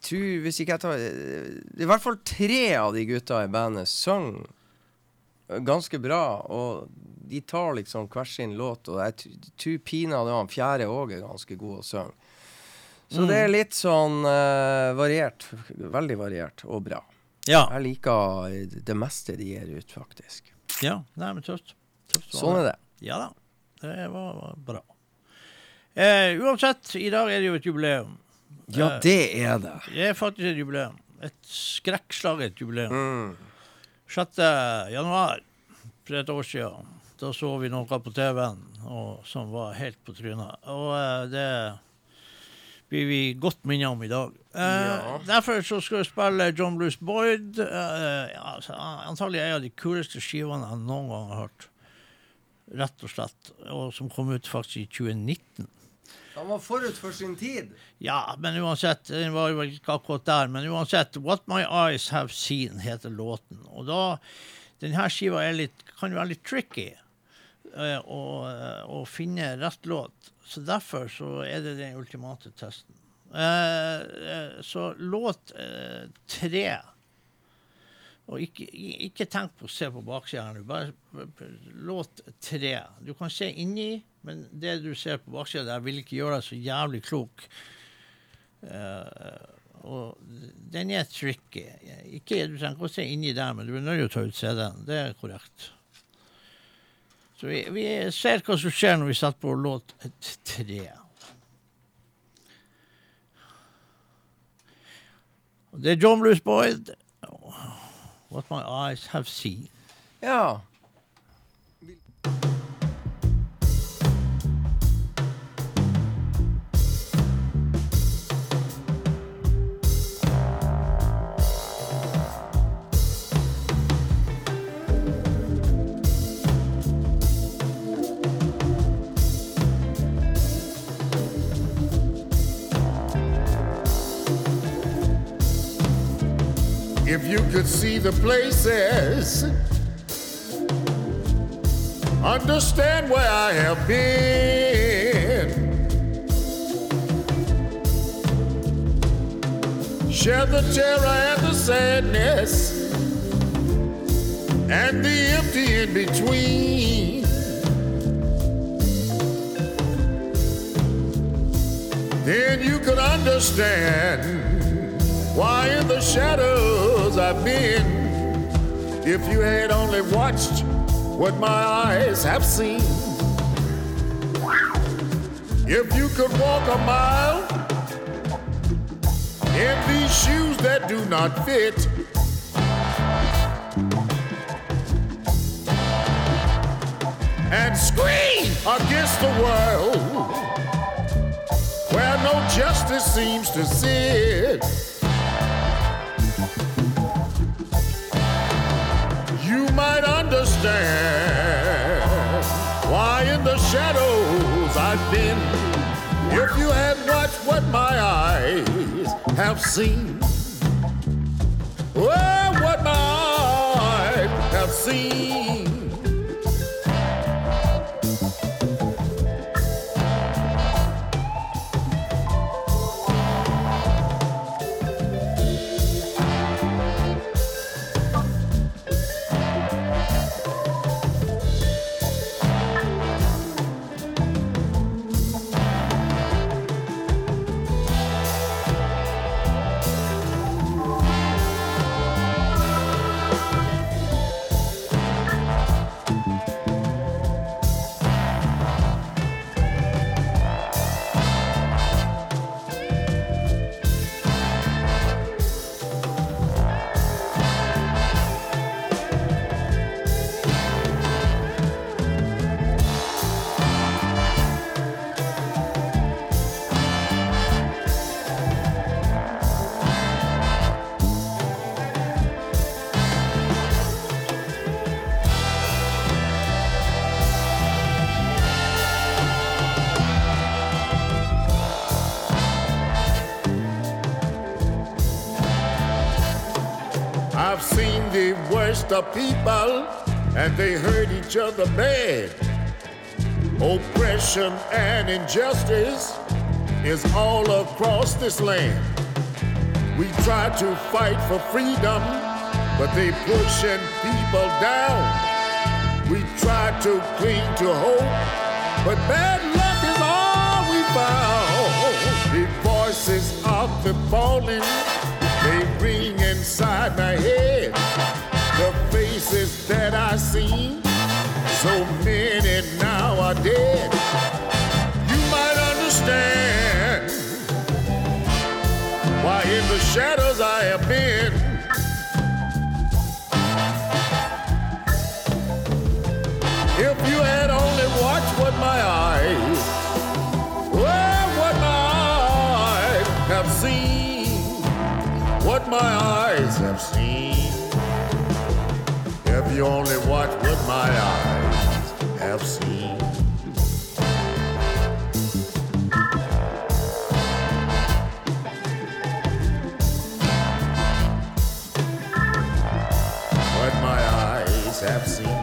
Jeg tror, hvis ikke jeg tar Det er i hvert fall tre av de gutta i bandet sang ganske bra, og de tar liksom hver sin låt, og jeg tror pinadø han fjerde òg er ganske god å synge. Så det er litt sånn uh, variert. Veldig variert og bra. Ja. Jeg liker det meste de gir ut, faktisk. ja. Nei, men tøft. tøft Sånn er det. Ja da. Det var, var bra. Eh, uansett, i dag er det jo et jubileum. Ja, Eh, det er det. Det er faktisk et jubileum. Et skrekkslaget jubileum. Mm. 6. januar for et år siden. Da så vi noe på TV-en som var helt på trynet. Og eh, det blir vi godt minnet om i dag. Eh, Ja. Derfor så skal vi spille John Blues Boyd. Eh, ja, altså, antagelig en av de kuleste skivene jeg noen gang har hørt. Rett og slett. Og som kom ut faktisk i 2019. Han var forut for sin tid. Ja, men uansett, den var vel ikke akkurat der, men uansett, What My Eyes Have Seen heter låten. Og da, denne skiva litt, kan være litt tricky eh, å, eh, å finne rett låt. Så derfor så er det den ultimate testen. Eh, så låt tre og ikke, ikke tenk på å se på baksida. Bare låt tre. Du kan se inni, men det du ser på baksida der, vil ikke gjøre deg så jævlig klok. Uh, og den er tricky. Ikke, du trenger ikke å se inni der, men du er nødt til å ta ut CD-en. Det er korrekt. Så vi, vi ser hva som skjer når vi setter på låt tre. Det er John Blues Boyd. What my eyes have seen. Ja. You could see the places, understand where I have been, share the terror and the sadness, and the empty in between. Then you could understand why in the shadows I've been. If you had only watched what my eyes have seen. If you could walk a mile in these shoes that do not fit. And scream against the world where no justice seems to sit. Understand why in the shadows I've been. If you had watched what my eyes have seen. Oh, what my eyes have seen. Of people, and they hurt each other bad. Oppression and injustice is all across this land. We try to fight for freedom, but they pushing people down. We try to cling to hope, but bad luck is all we found. The voices of the fallen, they ring inside my head. Faces that I seen, so many now are dead. You might understand why in the shadows I have been. If you had only watched what my eyes, well, what my eyes have seen, what my eyes have seen. You only what my eyes have seen. What my eyes have seen.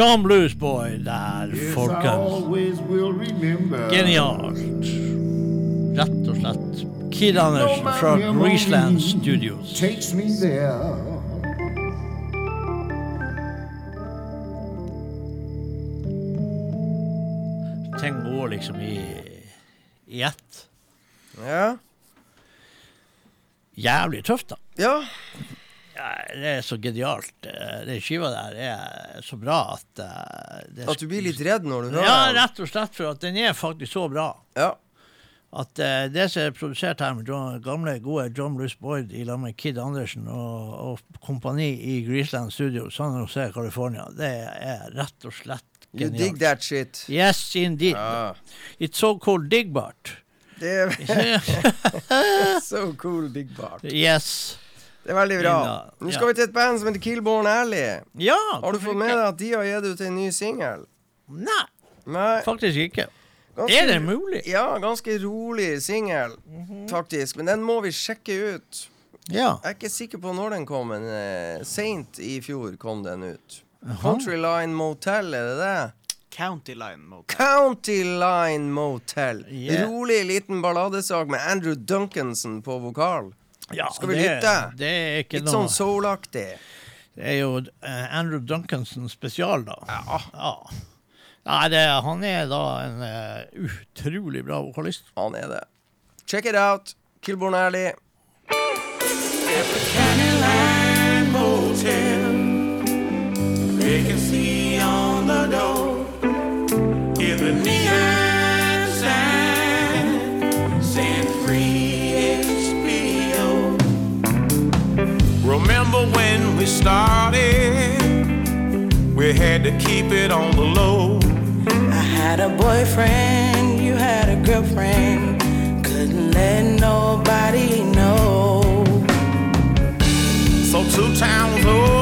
John Bluesboy der, folkens. always will remember. Genialt. Rett og slett. Kid Andersen fra Greaseland Studios. Takes me there. Ting går liksom i, i ett. Ja. Jævlig tøft, da. ja. Det er så genialt. Eh, Den skiva der er så bra at eh, At du blir litt redd når du hører Ja, rett og slett, for at den er faktisk så bra. Ja. At eh, det som er produsert her med John, gamle, gode John Bruce Boyd i lag med Kid Andersen og, og kompani i Greaseland Studio, San Jose, California, det er rett og slett genialt. You dig that shit. Yes, indeed. Ja. It's so called Digbart. Det er [LAUGHS] [LAUGHS] so cool, digbart. Yes. Det er veldig bra. Nå skal vi til et band som heter Killborn Alley. Ja. Har du fått med deg at de har gitt ut en ny singel? Nei, Nei. faktisk ikke. ganske- Er det mulig? Ja, ganske rolig singel, faktisk. Men den må vi sjekke ut. Ja. Jeg er ikke sikker på når den kom, men uh, seint i fjor kom den ut. Country Line Motel, er det det? County Line Motel. County Line Motel. Yeah. Rolig liten balladesak med Andrew Duncanson på vokal. Ja Skal vi det, lytte? Det er ikke Litt noe sånn soul-aktig. Det er jo eh, Andrew Duncanson spesial, da. Ja. Ja. Nei, det, han er da en uh, utrolig bra vokalist. Han er det. Check it out. Killborn Alley. Candyland Motel. Vacancy on the door. In the we started? We had to keep it on the low. I had a boyfriend, you had a girlfriend. Couldn't let nobody know. So two towns over,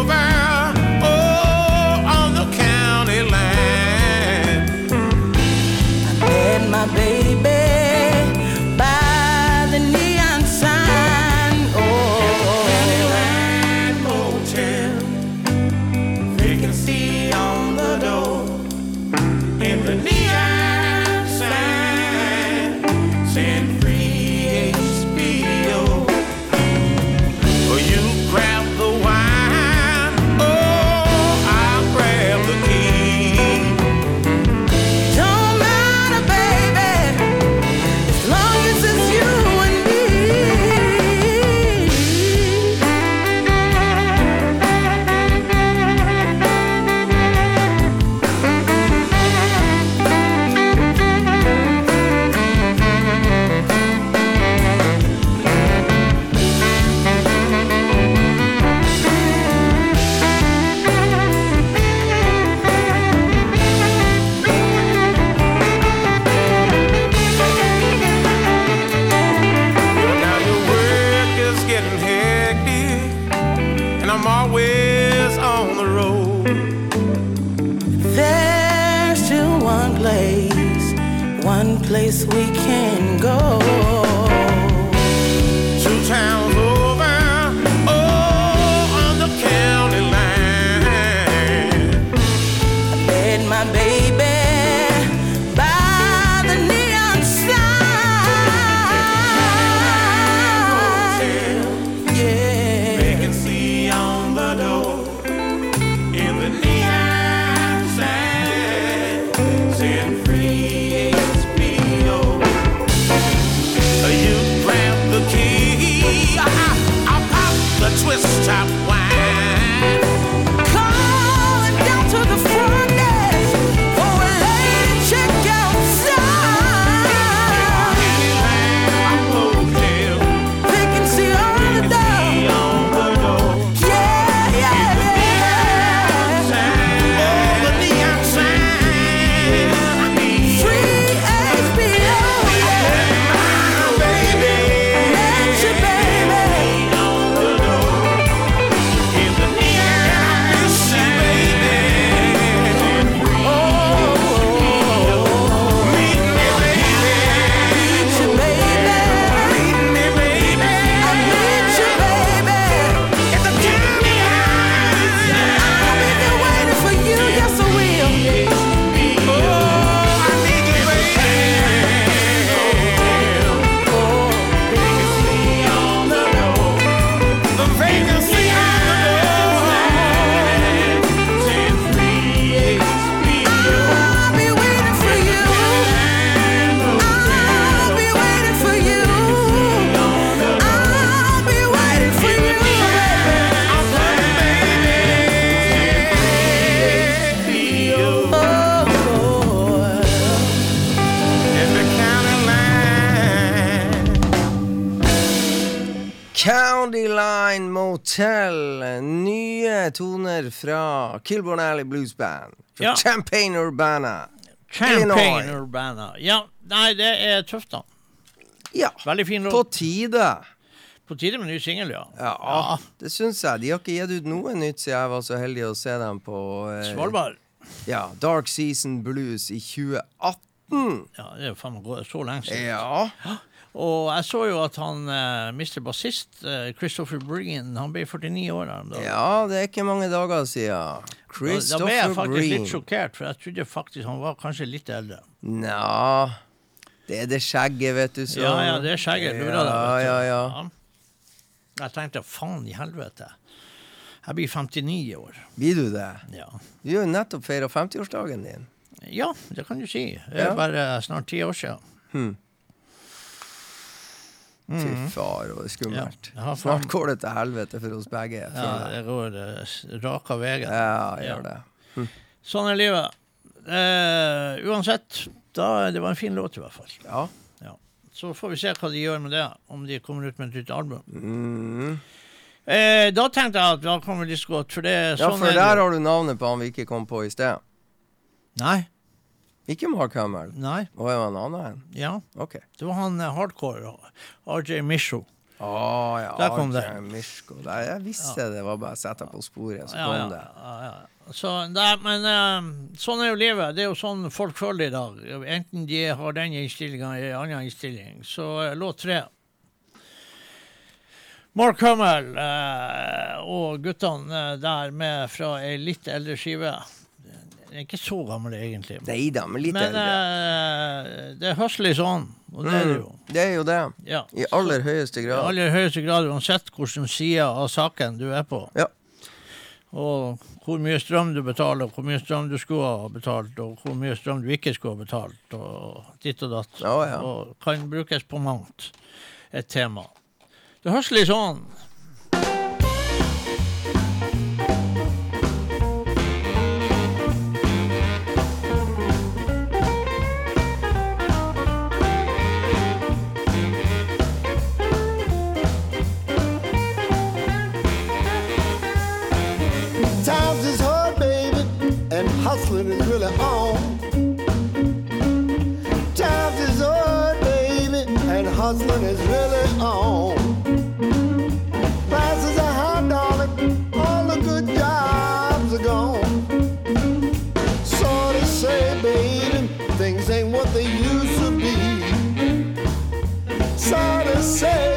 County Line Motel. Nye toner fra Kilborn Alley Blues Band. Fra Ja. Champagne Urbana. Champagne Illinois. Urbana. Ja, nei, det er tøft, da. Ja, Veldig fin på tide. På tide med ny singel, ja. Ja, det syns jeg. De har ikke gitt ut noe nytt siden jeg var så heldig å se dem på eh, Svalbard. Ja, Dark Season Blues i 2018. Ja, det er jo faen meg gå- så lenge siden. Ja. Og jeg så jo at han uh, Mr. Bassist, uh, Christopher Breen, han ble 49 år her om dagen. ja, det er ikke mange dager siden. Christopher Breen. Da ble jeg faktisk faktisk litt Breen. sjokkert, for jeg trodde faktisk han var kanskje litt eldre. Nja Det er det skjegget, vet du. Så. Ja, ja, det er skjegget. Lurer deg. Ja, vet du. ja, ja. Jeg tenkte faen i helvete. Jeg blir 59 år. Blir du det? Ja. Du har jo nettopp feira 50-årsdagen din. ja, det kan du si. Det er Ja. bare snart ti år siden. Fy far, var skummelt. Ja, ja. Snart går det til helvete for oss begge. Ja, det går raka veien. Ja, Ja. gjør det. Sånn er livet. Eh, uansett, da, det var en fin låt i hvert fall. Ja. Så får vi se hva de gjør med det, om de kommer ut med et nytt album. Mm. Eh, da tenkte jeg at da kommer vi så godt, for det ja, sånn for er der har du navnet på han vi ikke kom på i sted. Nei. Ikke Mark Hamill? Nei. Og er han annen en? Ja. OK. Det var han eh, hardcore. RJ Misho. Å ja. Der kom det. Arthur Mishko. Der, jeg visste det var bare å sette på sporet, så Ja, kom ja, det. ja, ja. Så, der, men eh, sånn er jo livet. Det er jo sånn folk føler det i dag. Enten de har den innstillinga eller en annen innstilling. Så uh, låt tre. Mark Hummel uh, og guttene der med fra ei litt eldre skive. Er ikke så gammel, egentlig. Nei da, men litt Men eldre. eh, det høslig sånn, og det er det jo. Mm, det er jo det. Ja. I aller høyeste grad. I aller høyeste grad, uansett hvilken side av saken du er på. Ja. Og hvor mye strøm du betaler, hvor mye strøm du skulle ha betalt, og hvor mye strøm du ikke skulle ha betalt, og ditt og datt. Ja, ja. Og kan brukes på mangt, et tema. Det høres litt sånn husband is really on. Prices are high, darling. All the good jobs are gone. Sorry to say, baby, things ain't what they used to be. Sorry to say.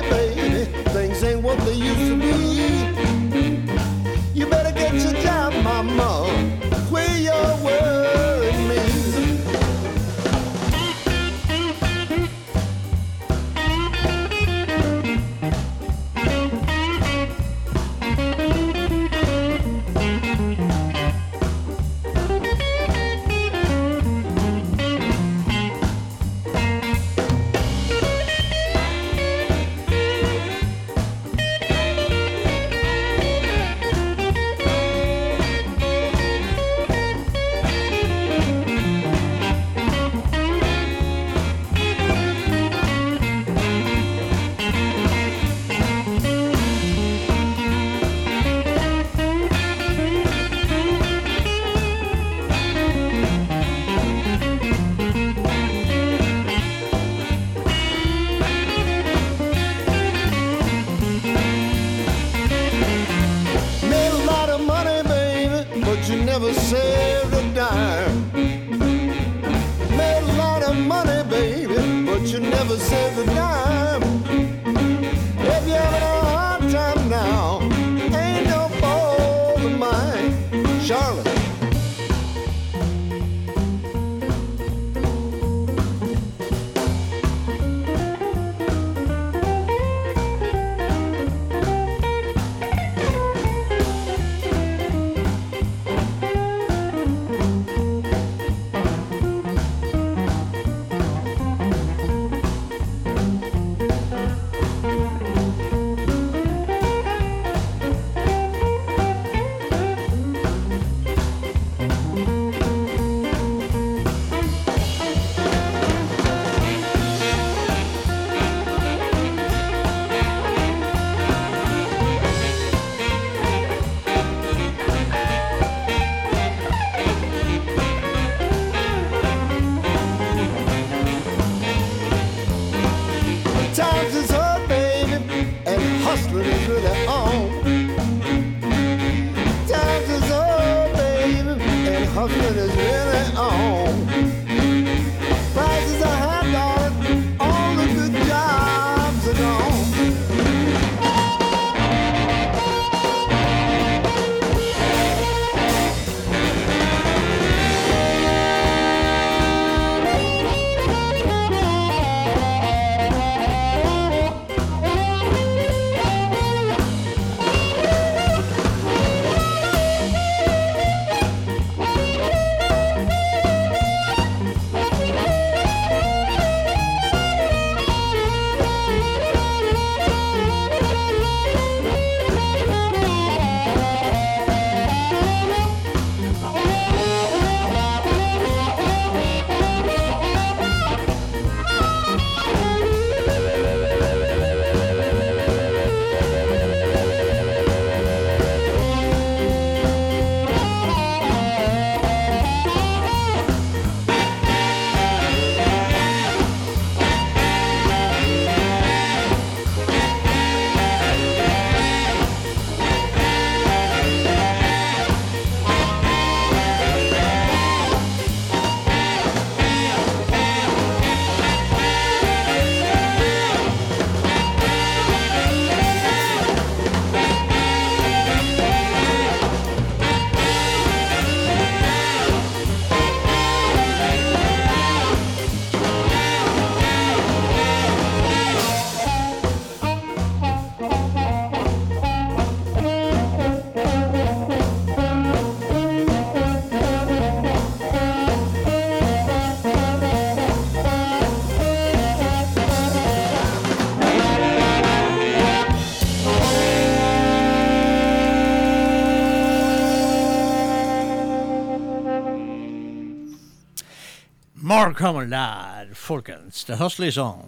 Mark kommer der, folkens. Det høsler sånn.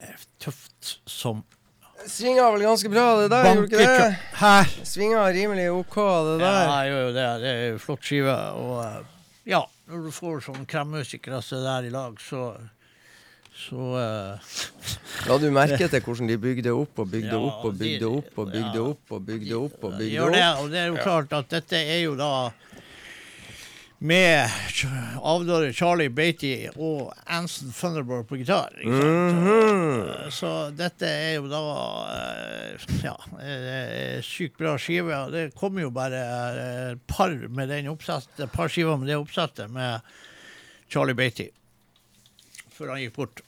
Eh, Tøft som Svinga vel ganske bra, det der, gjorde ikke det? Hæ? Svinga rimelig OK, det der. Ja, jeg gjør jo det. Det er jo flott skive. Og eh, ja, når du får sånn kremmusikere som det der i lag, så så uh, La du merke [LAUGHS] til hvordan de bygde opp og bygde Ja, opp og bygde de- opp og bygde ja. opp og bygde opp og de bygde gjør det. Og det er jo klart at dette er jo da med avdøde Charlie Beatty og Anson Thunderbolt på gitar. Ikke sant? Mhm. så dette er jo da eh, Ja, eh, sykt bra skive. Det kom jo bare eh, et par med den oppsettet, par skiver med det oppsettet med Charlie Beatty. Før han gikk bort.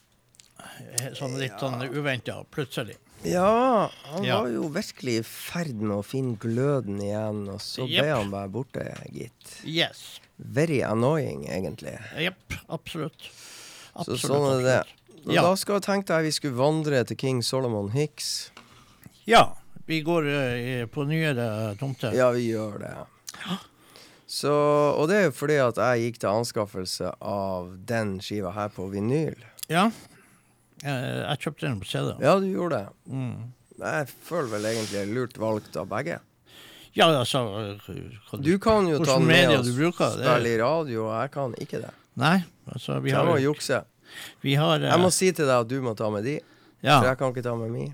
Eh, Sånn litt sånn uventa, plutselig. Ja, han Ja. var jo virkelig i ferd med å finne gløden igjen, og så ble han bare borte, gitt. Yes. Very annoying, egentlig. Jepp, absolutt. Så sånn er det. Ja. Da skal jeg tenke deg vi skulle vandre til King Solomon Hicks. Ja. Vi går uh, på nyere tomter. Ja, vi gjør det. Så, og det er jo fordi at jeg gikk til anskaffelse av den skiva her på vinyl. Ja. Jeg, Jeg kjøpte den på CD. Ja, du gjorde det. Mm. Jeg føler vel egentlig lurt valgt av begge. Ja, altså hva Du kan jo ta den med oss, spille i radio, og jeg kan ikke det. Nei, altså vi har jeg må jukse. Vi har uh, Jeg må si til deg at du må ta med de, ja, for jeg kan ikke ta med mi.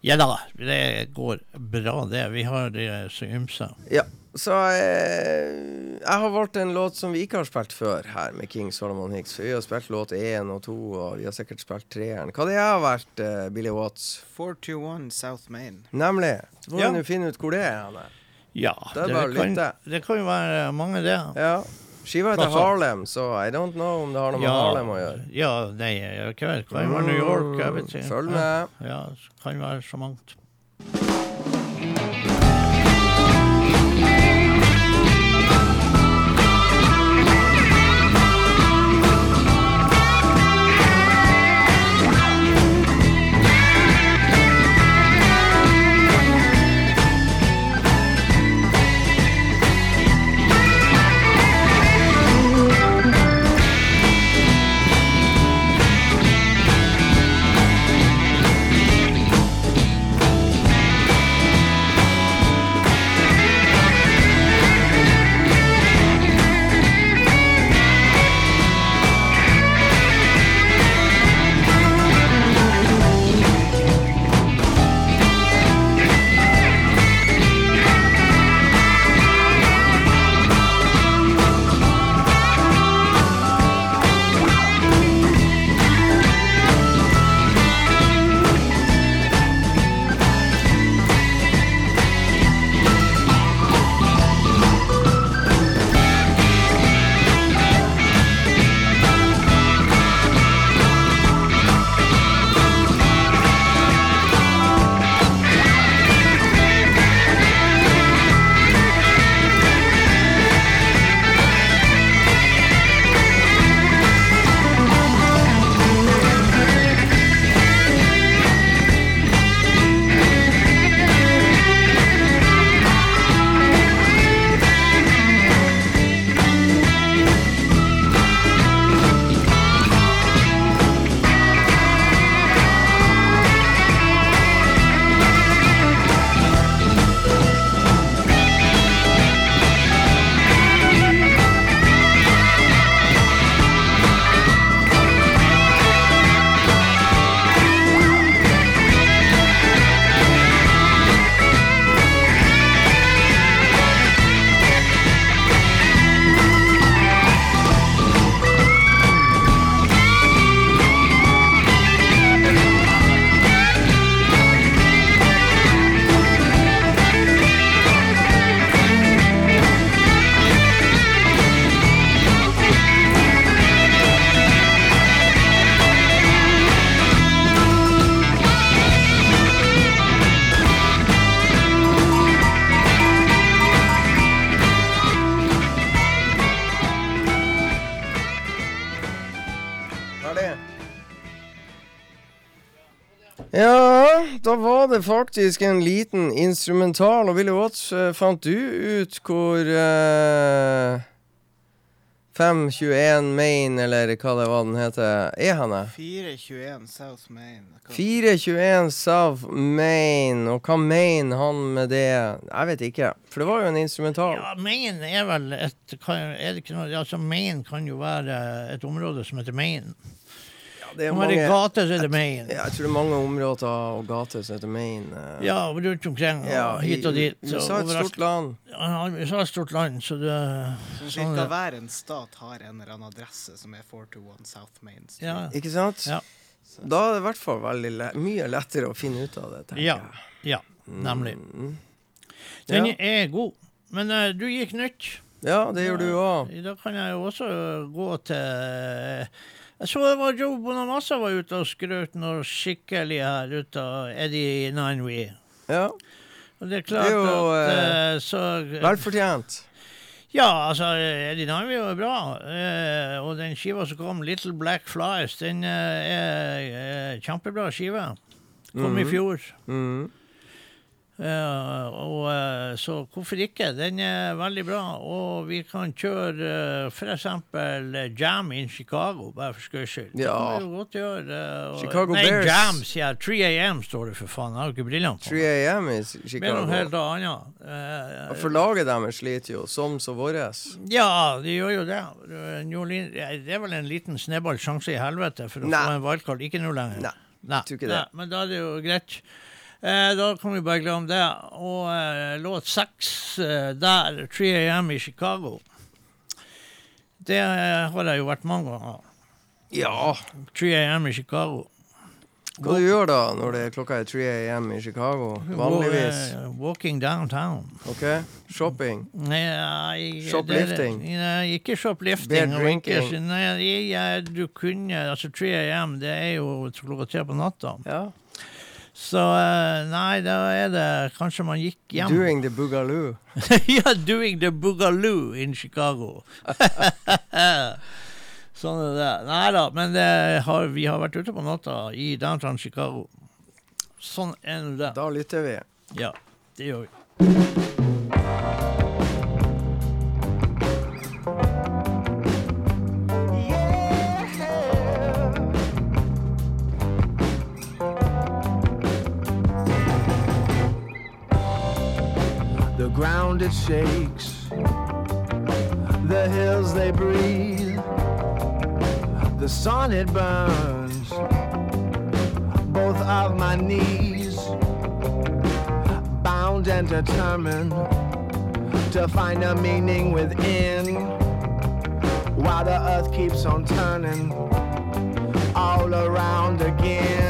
Ja da, det går bra, det. Vi har det så ymse. Ja, så eh, jeg har valgt en låt som vi ikke har spilt før her med King Solomon Hicks. Vi har spilt låt én og to, og vi har sikkert spilt treeren. Hva det har vært, eh, Billy Watts? 421 South Main. Nemlig. Så får Ja. vi nå finne ut hvor det er. Ja, Det er bare å lytte. det kan jo være mange, det. Ja. Skiva heter. Harlem, så I don't know om det har noe med Harlem å gjøre. Ja, nei, jeg vet ikke. Kan være New York, jeg vet ikke. Følg med. Ja, kan være så mangt. Faktisk en liten instrumental. Og Willy Watts, eh, fant du ut hvor uh, 521 Main, eller hva det var den heter, er henne? 421 South Main. 421 South Main, og hva mener han med det? Jeg vet ikke, for det var jo en instrumental. Ja, Main er vel et kan, er det ikke noe, altså Main kan jo være et område som heter Maine. Det er mange, er mange, gate som heter Maine. ja, jeg tror det er mange områder og gater som heter Maine. eh. Ja, rundt omkring. Ja, hit og dit. USA er et stort land. Ja, USA er et stort land, så det så sånn, cirka hver en stat har en eller annen adresse som er 421 South Main Street. ja. Ikke sant? Ja. Da er det i hvert fall veldig le mye lettere å finne ut av det. tenker Ja. jeg. Ja, nemlig. Mm. Den Ja. er god. Men uh, du gikk nytt. ja, det gjør du òg. Da kan jeg jo også gå til eh, Jeg så det var Joe Bonamassa var ute og skrøt noe skikkelig her ute av Eddie Ninewee. Ja. Og det er klart Det er jo, at eh, så Vel fortjent. Ja, altså, Eddie Ninewee var bra. eh, og den skiva som kom, Little Black Flies, den eh, er kjempebra skive. Kom i Mhm. fjor. Mm. Eh, og eh, Så hvorfor ikke? Den er veldig bra. Og vi kan kjøre uh, f.eks. Jam in Chicago, bare for skøys skyld. Det kan vi jo godt gjøre. eh, Chicago Nei, Bears. Jam, sier jeg. 3 AM står det for faen. Jeg har ikke brillene på. 3 AM i Det er noe Chicago. helt annet. Uh, For laget deres sliter jo, som så våres. ja, de gjør jo det. Eh, ja, Det er vel en liten sneball sjanse i helvete for å Nei. få en wildcard. Ikke nå lenger. Nei, Nei, Nei, men da er det jo greit. Eh, da kan vi bare glemme det. Og eh, låt seks eh, der, 3 AM i Chicago. Det har jeg jo vært mange ganger. Ja. 3 AM i Chicago. Hva du gjør da når det er klokka er 3 AM i Chicago? Vanligvis. Walking downtown. OK? Shopping. Nei, Shoplifting. Nei, ikke shoplifting. Beer drinking? ikke, drinking. nei, jeg, du kunne Altså 3 AM, det er jo klokka tre på natta. Ja. Så eh, nei, da er det Kanskje man gikk hjem. Doing the boogaloo. [LAUGHS] ja, doing the boogaloo in Chicago. [LAUGHS] sånn er det. Nei da, men det har, vi har vært ute på natta i downtown Chicago. Sånn er nå det. Da lytter vi. Ja, det gjør vi. Ground it shakes, the hills they breathe, the sun it burns, both of my knees, bound and determined to find a meaning within, while the earth keeps on turning all around again.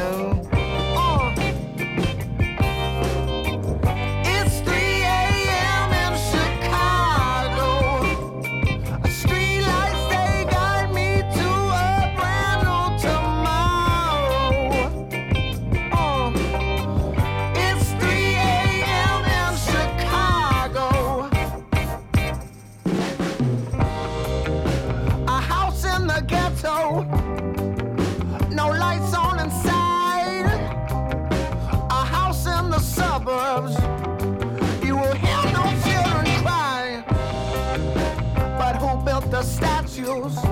labios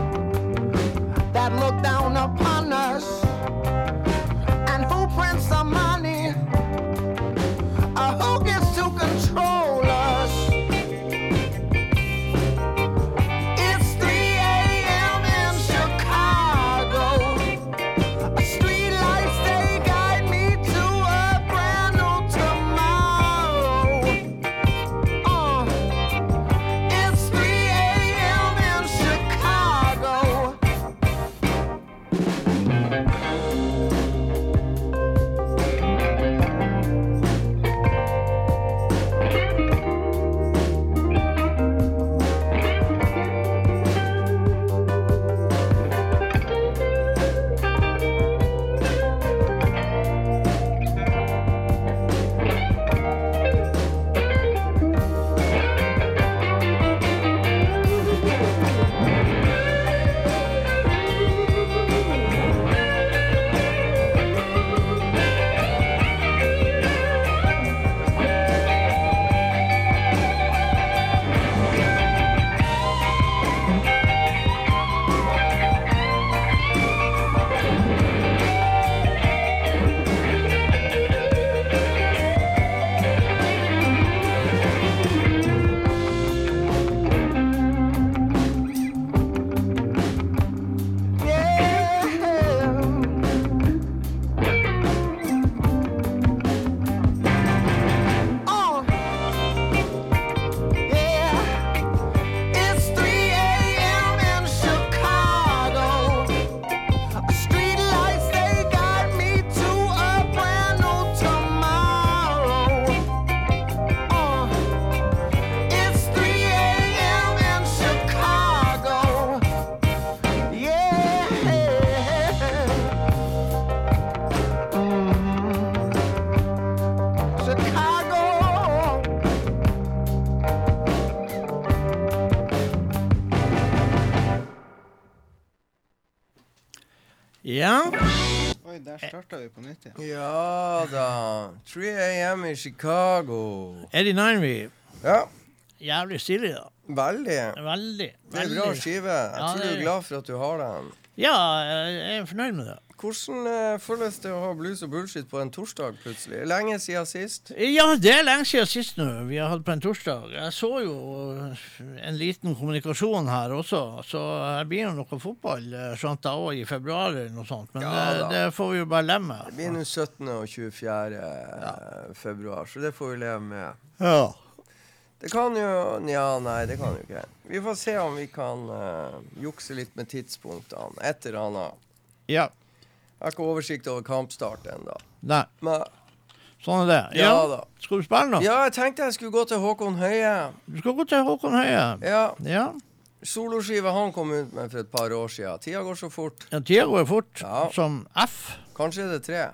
der starta vi på nytt igjen. Ja da. 3 AM i Chicago. Eddie vi? Ja, Jævlig stilig, da. veldig. Veldig. Det er bra veldig. skive. Jeg Ja, tror du det- er glad for at du har den. Ja, jeg er fornøyd med det. Hvordan eh, føles det å ha blues og bullshit på en torsdag plutselig? Lenge siden sist. Ja, det er lenge siden sist nå. Vi har hatt på en torsdag. Jeg så jo en liten kommunikasjon her også, så det blir jo noe fotball skjønt skjønte jeg òg i februar eller noe sånt. Men Ja det, det får vi jo bare leve med. Det blir nå 17. og 24. februar, så det får vi leve med. Ja. Det kan jo Nja, nei, det kan jo ikke. Vi får se om vi kan uh, jukse litt med tidspunktene. Et eller annet. ja. Jeg har ikke oversikt over kampstart ennå. Men sånn er det. ja, Ja, da. Skal du spille nå? Ja, jeg tenkte jeg skulle gå til Håkon Høie. Du skal gå til Håkon Høie. Ja, Ja. Soloskiva han kom ut med for et par år siden. Tida går så fort. ja tida går fort. Ja. Som F. Kanskje er det tre.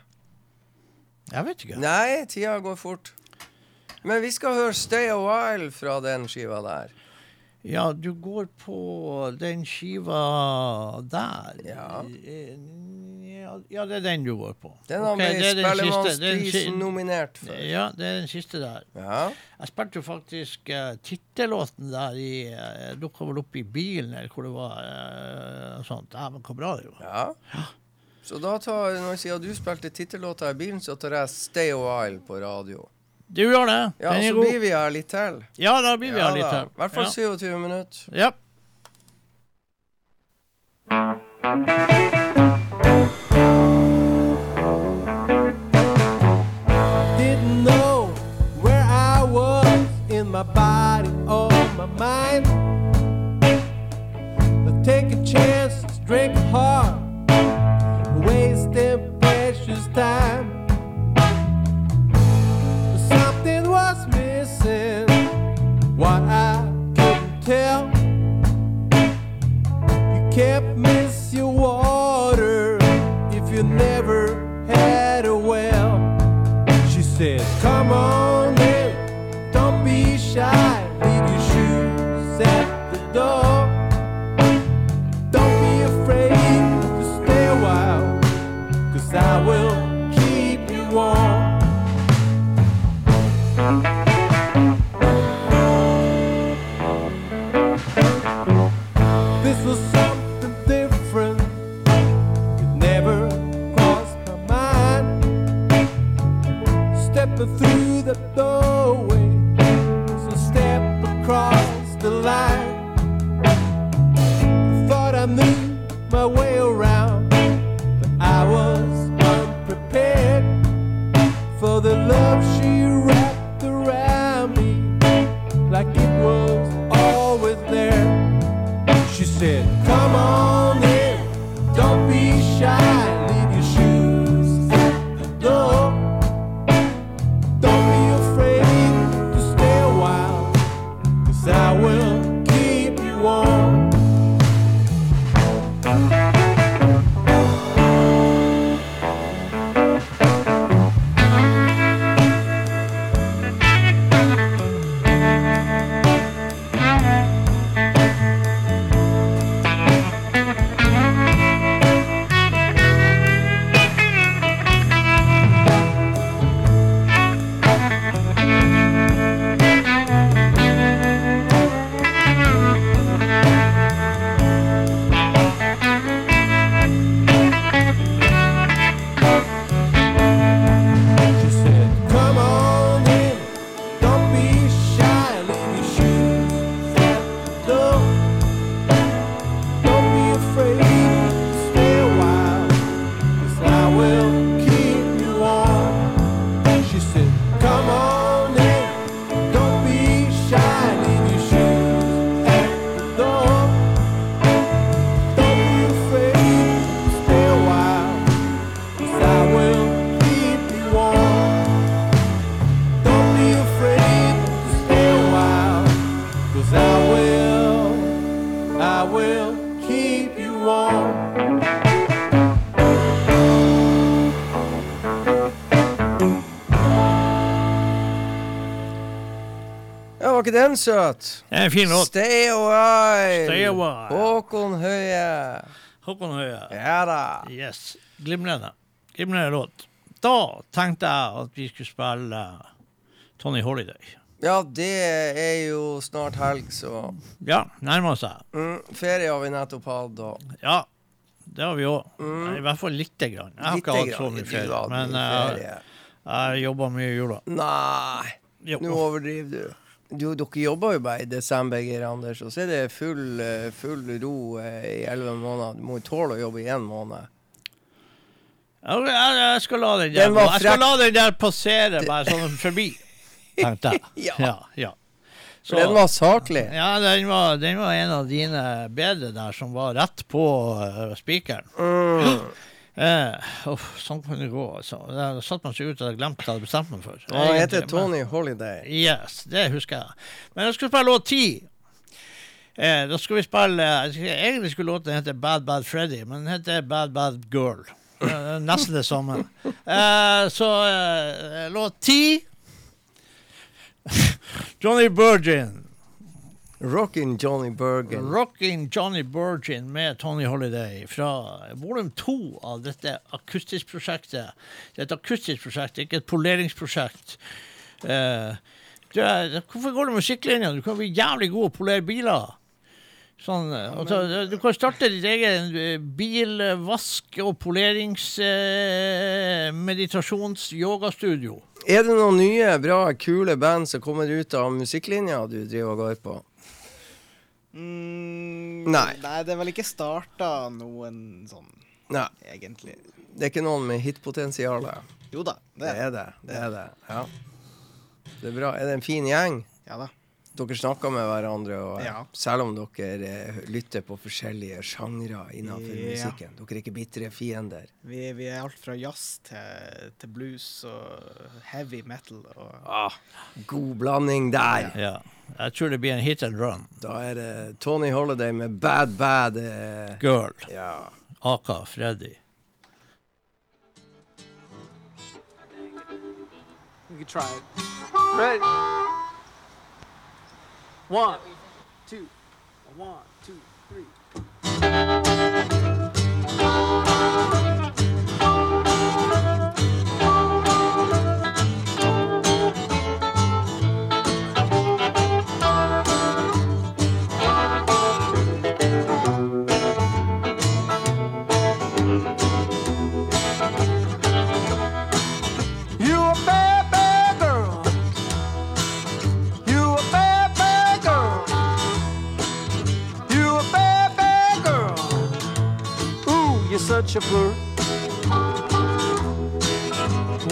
Jeg vet ikke. Nei, tida går fort. Men vi skal høre Stay a While fra den skiva der. Ja, du går på den skiva der. Ja. Eh, Ja, ja, det er den du går på. Den har okay, vi blitt er den siste- det er den si- Spellemannsprisen nominert for. Ja, det er den siste der. Ja. Jeg spilte jo faktisk uh, tittellåten der i uh, Dukka vel opp i bilen, eller hvor det var. Uh, sånt. Dæven, hvor bra det var. ja. Så da tar, når jeg sier at du spilte tittellåta i bilen, så tar jeg Stay a While på radio. Du gjør det. Ja, den er så blir vi her litt til. Ja, da blir vi her litt til. I hvert fall ja. 27 minutter. Ja. Ikke den søt? Det er en fin låt. Stay away. Stay. Håkon Høie. Håkon Høie. Ja da. Yes. Glimrende. Glimrende låt. Da tenkte jeg at vi skulle spille Tony Holiday. Ja, det er jo snart helg, så Ja, nærmer seg. mm, Ferie har vi nettopp hatt, og Ja, det har vi òg. I hvert fall lite grann. Jeg har ikke hatt så mye ferie. Men mye jeg, jeg jobba mye i jula. Nei, nå overdriver du. Du. Dere jobber jo bare i desember, Geir Anders, og så er det full, eh, full ro eh, i elleve måneder. Du må jo tåle å jobbe i én måned. Jeg, Jeg, jeg skal la den der, Den jeg skal la den der passere meg sånn forbi, tenkte jeg. [LAUGHS] Ja. ja, ja. Så, den var saklig. Ja, den var, den var en av dine bedre der, som var rett på uh, spikeren. Mm. [CLEARS THROAT] Eh, uff, sånn kan det gå, altså. Da satt man seg ut og hadde glemt hva jeg hadde bestemt meg for. Han heter Tony Holiday. Yes, det husker jeg. Men jeg skal spille låt ti. Eh, da skal vi spille Egentlig skulle låten hete Bad Bad Freddy, men den heter Bad Bad Girl. Nesten det samme. Eh, så eh, låt ti [LAUGHS] Johnny Virgin. Rockin' Johnny Bergen. Rocking Johnny Bergen med Tony Holiday fra volum to av dette akustisk-prosjektet. Det er et akustisk prosjekt, ikke et poleringsprosjekt. Eh, du er, hvorfor går du musikklinja? Du kan bli jævlig god å polere biler. Sånn, eh, ta, du kan starte ditt egen eh, bilvask- og polerings... Eh. Er det noen nye, bra, kule band som kommer ut av musikklinja du driver og går på? Mm, Nei. Nei, det er vel ikke starta noen sånn, Nei, egentlig. det er ikke noen med hitpotensial. Jo da, det er det. er det. Det er det. Ja. Det er bra. Er det en fin gjeng? Ja da. Dere snakker med hverandre, og, Ja. selv om dere eh, lytter på forskjellige sjangre innenfor Ja. musikken. Dere er ikke bitre fiender. Vi, vi er alt fra jazz til, til blues og heavy metal og Ah, god blanding der. Ja. Jeg tror det blir en hit and run. Da er det Tony Holiday med Bad Bad. eh, Girl. ja. Aka Freddy. We could try it. Ready? One, two, one, two, three. Flirt.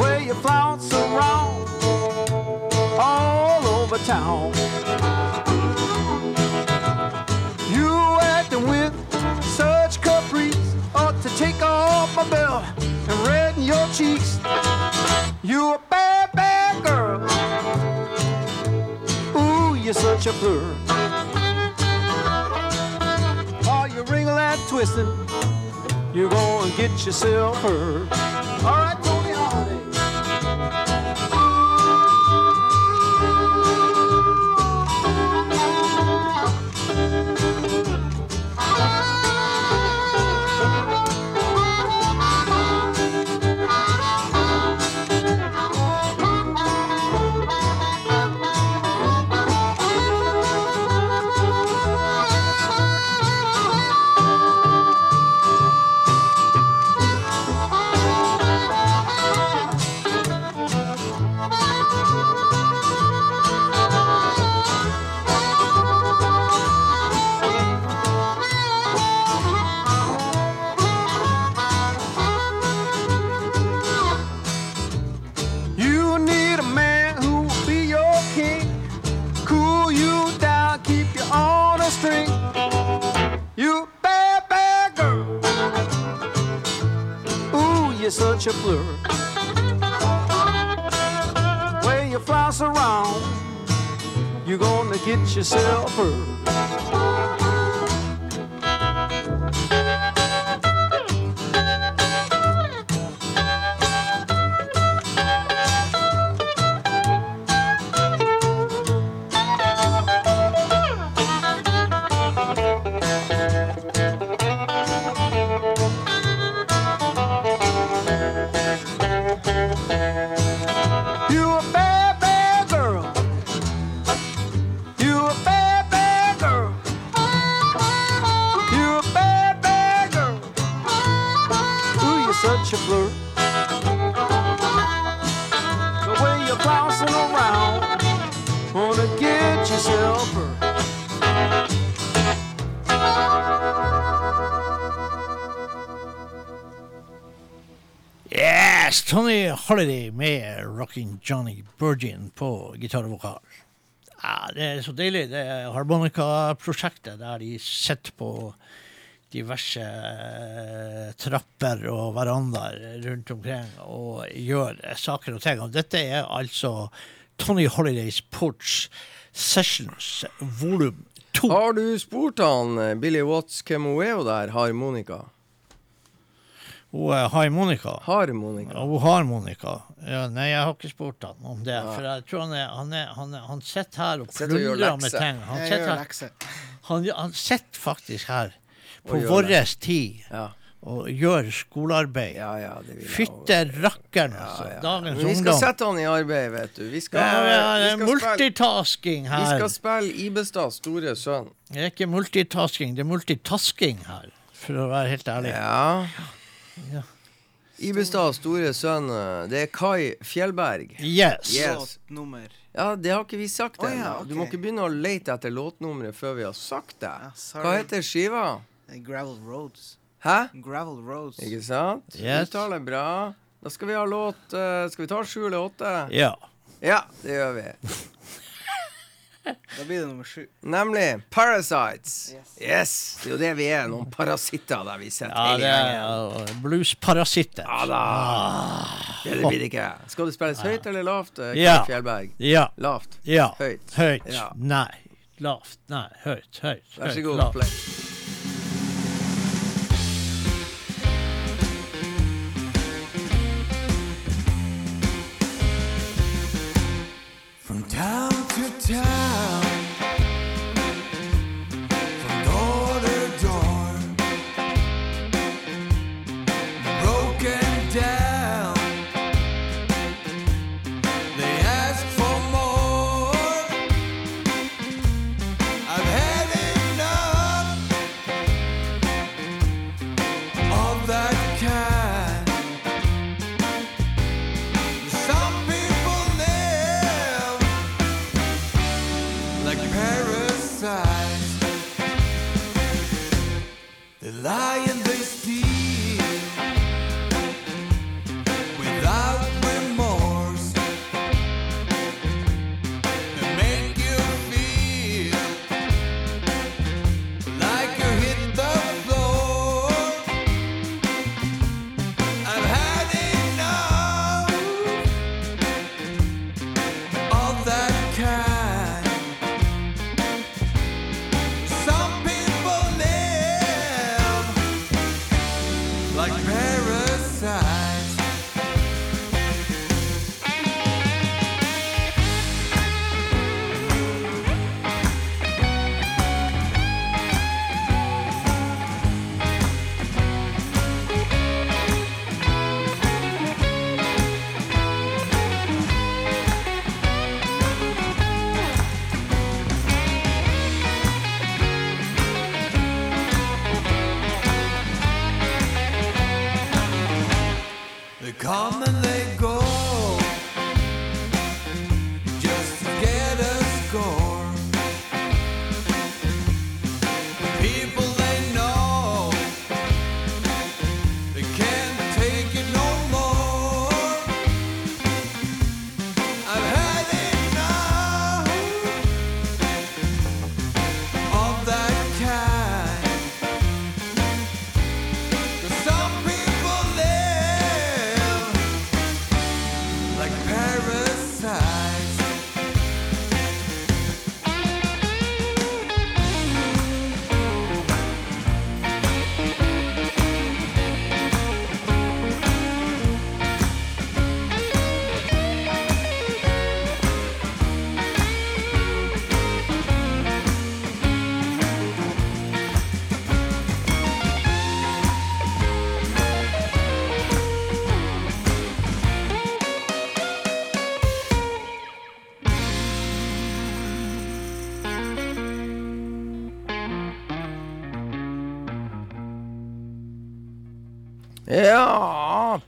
Where you flounce around all over town. You acting with such caprice. Ought to take off my belt and redden your cheeks. You a bad, bad girl. Ooh, you're such a flirt. Oh, you wrinkle and twisting. You're gonna get yourself hurt. Holiday med Rockin' Johnny Burgin på gitar og vokal. Ja, det er så deilig. Det er harmonikaprosjektet der de sitter på diverse eh, trapper og verandaer rundt omkring og gjør saker og ting. Og dette er altså Tony Holidays Porch Sessions volum to. Har du spurt han eh, Billy Watts hvem hun er, der harmonika? Hun er harmonika. Harmonika. Ja, hun har Monica. Ja, nei, jeg har ikke spurt han om det. For jeg tror han er, han, er, han, er, han sitter her og plundrer med ting. Han sitter, han, han sitter faktisk her på vår tid Ja. og gjør skolearbeid. Ja, ja, Fytte rakkeren, Ja, altså. ja. Dagens ungdom. vi skal ungdom. sette han i arbeid, vet du. Vi skal, Ja, ja, vi skal spille, her. vi skal spille Ibestads store sønn. Det er ikke multitasking, det er multitasking her. For å være helt ærlig. Ja. Ja. Ibestads store sønn, eh, det er Kai Fjellberg. Yes. Yes. Låtnummer. Ja, det har ikke vi sagt ennå. Oh, ja, Du må ikke begynne å lete etter låtnummeret før vi har sagt det. Ja. Hva heter skiva? Gravel Roads. Hæ? Gravel Roads. Ikke sant? Yes. Uttaler bra. Da skal vi ha låt uh, Skal vi ta sju eller åtte? Ja. Ja, det gjør vi. Da blir det nummer sju. Nemlig Parasites. Yes. Yes. Det er jo det vi er. Noen parasitter der vi sitter ja hele det gjengen. er uh, bluesparasitter. Ja da. Det, det blir det ikke. Skal det spilles høyt eller lavt, eh, Ja. Fjellberg? Ja. Lavt. Ja. Høyt. Høyt. Ja. Nei. Lavt. Nei. Høyt. Høyt. Vær så god. lavt.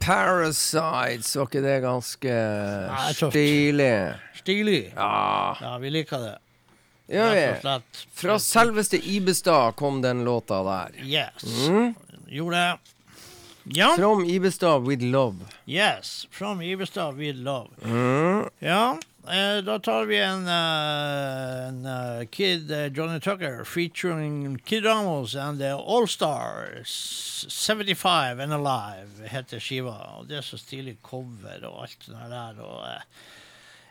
Parasites. Var ikke det ganske stilig? Stilig. Ja, Ja, vi liker det. gjør Rett vi. Fra selveste Ibestad kom den låta der. Yes. Mm. Gjorde det. Ja. From Ibestad with love. Yes. From Ibestad with love. Mm. Ja, eh, da tar vi en, uh, en uh, Kid uh, Johnny Tucker featuring Kid Ramos and the All Stars 75 and Alive heter skiva. Og det er så stilig cover og alt det der. Og,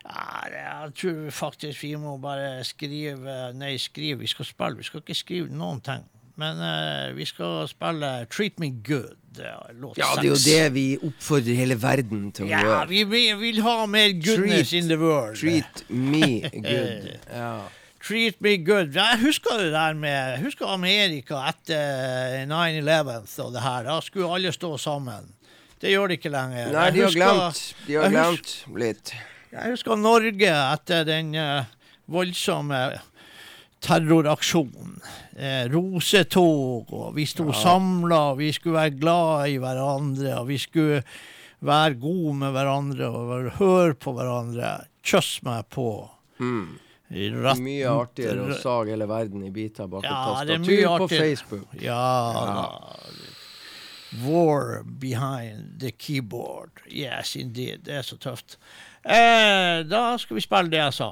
ja, jeg tror faktisk vi må bare skrive Nei, skrive. Vi skal spille. Vi skal ikke skrive noen ting. Men vi skal spille Treat Me Good. Det låt Ja, det er jo det vi oppfordrer hele verden til å Ja, gjøre. vi, vi vil ha mer goodness Treat- in the world. Treat me good. [LAUGHS] Ja. Treat me good. Jeg husker det der med jeg husker Amerika etter 9-11 og det her. Da skulle alle stå sammen. Det gjør de ikke lenger. Nei, de har glemt. De har glemt litt. Jeg husker Norge etter den uh, voldsomme terroraksjonen. Eh, rosetog, og vi sto samla, og vi skulle være glad i hverandre, og vi skulle være gode med hverandre og høre på hverandre. Kjøss meg på. Rett- Mm. Mye artigere å sage hele verden i biter bak Ja, er tastatur på. Facebook. Ja. War behind the keyboard. Yes, indeed. Det er så tøft. Eh, da skal vi spille det jeg sa.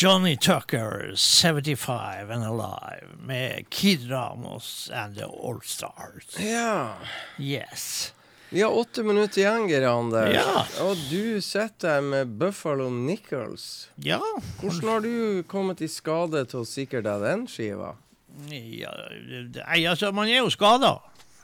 Johnny Tucker, 75 and Alive, med Kid Ramos and the All Stars. Ja. Yes. Vi har åtte minutter igjen, Geir Anders. Ja. Og du sitter med Buffalo Nichols. Ja. Hvordan har du kommet i skade til å sikre deg den skiva? ja altså, man er jo skada.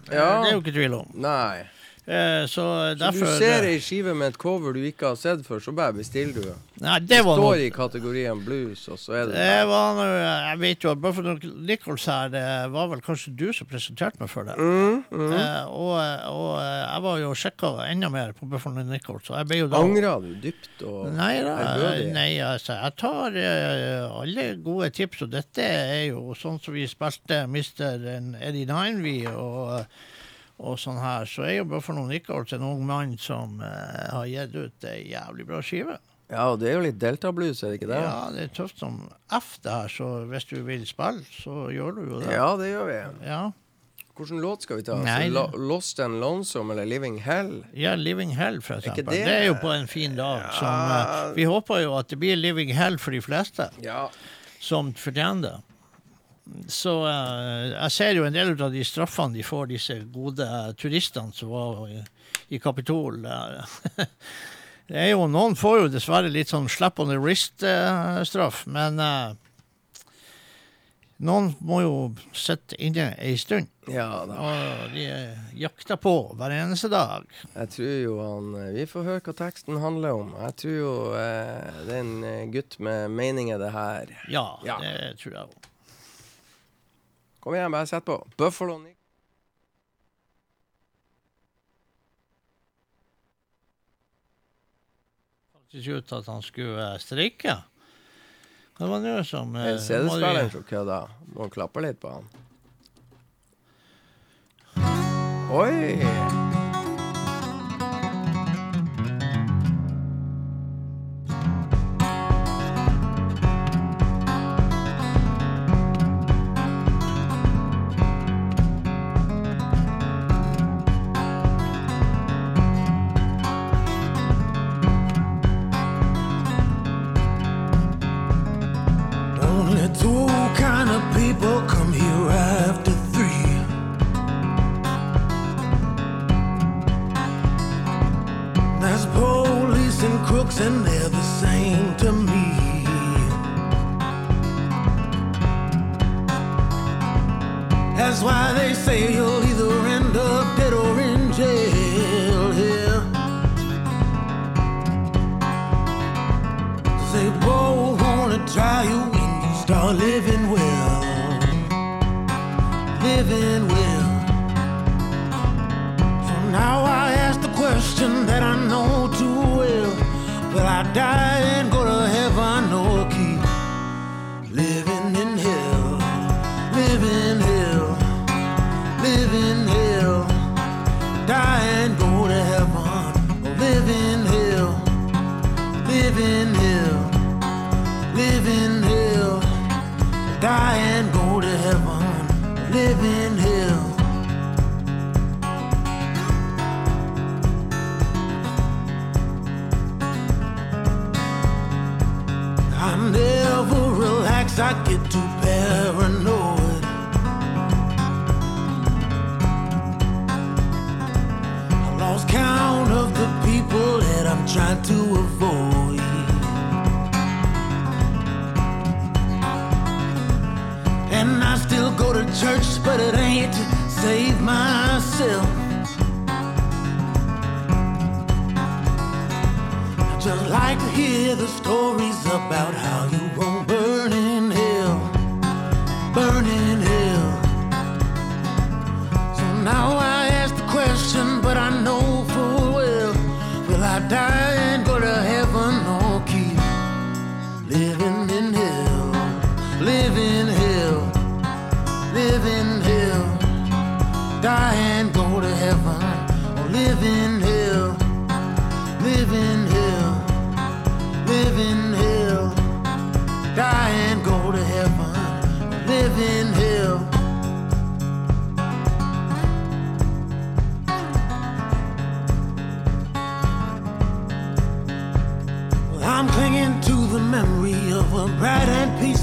Ja. Det er jo ikke tvil om. Nei. Eh, så Så du ser ei skive med et cover du ikke har sett før, så bare bestiller du. Nei, det var Står noe i kategorien blues, og så er det det var noe, Jeg vet jo at Buffalo Nichols her, det var vel kanskje du som presenterte meg for det. mm, mm. Eh, og, og eh, jeg var jo sjekka enda mer på Buffalo Nichols, og jeg ble jo da Angra du dypt og Nei da, nei, altså, jeg tar uh, alle gode tips, og dette er jo sånn som vi spilte Mr. Eddie vi. og, og sånn her, så er jo Buffalo Nichols en ung mann som eh, har gitt ut ei jævlig bra skive. Ja, og det er jo litt delta-blues, er det ikke det? Ja, det er tøft som F det her, så hvis du vil spille, så gjør du jo det. Ja, det gjør vi. Ja, Hvilken låt skal vi ta? Nei, Altså, Lost and Lonesome eller Living Hell? ja Living Hell, for eksempel. det- Det? er jo på en fin dag. Som, uh, vi håper jo at det blir Living Hell for de fleste. Ja. som fortjener det. Så eh, jeg ser jo en del av de straffene de får, disse gode turistene som var i, Kapitol. eh. [LAUGHS] det er jo, noen får jo dessverre litt sånn slap on the wrist-straff, men eh, noen må jo sitte inne ei stund. ja da. Og de jakter på hver eneste dag. Jeg tror jo han Vi får høre hva teksten handler om. Jeg tror jo eh, det er en gutt med meninger, det her. Ja, Ja. det tror jeg òg. Kom igjen, bare sett på. Buffalo Nick. Faktisk ut at han skulle strikke. streike. Hva var det som eh, En CD-spiller som kødda. Må klappe litt på han. Oi! They both wanna try you when you start living well. Living well. Church, but it ain't to save myself. I just like to hear the stories about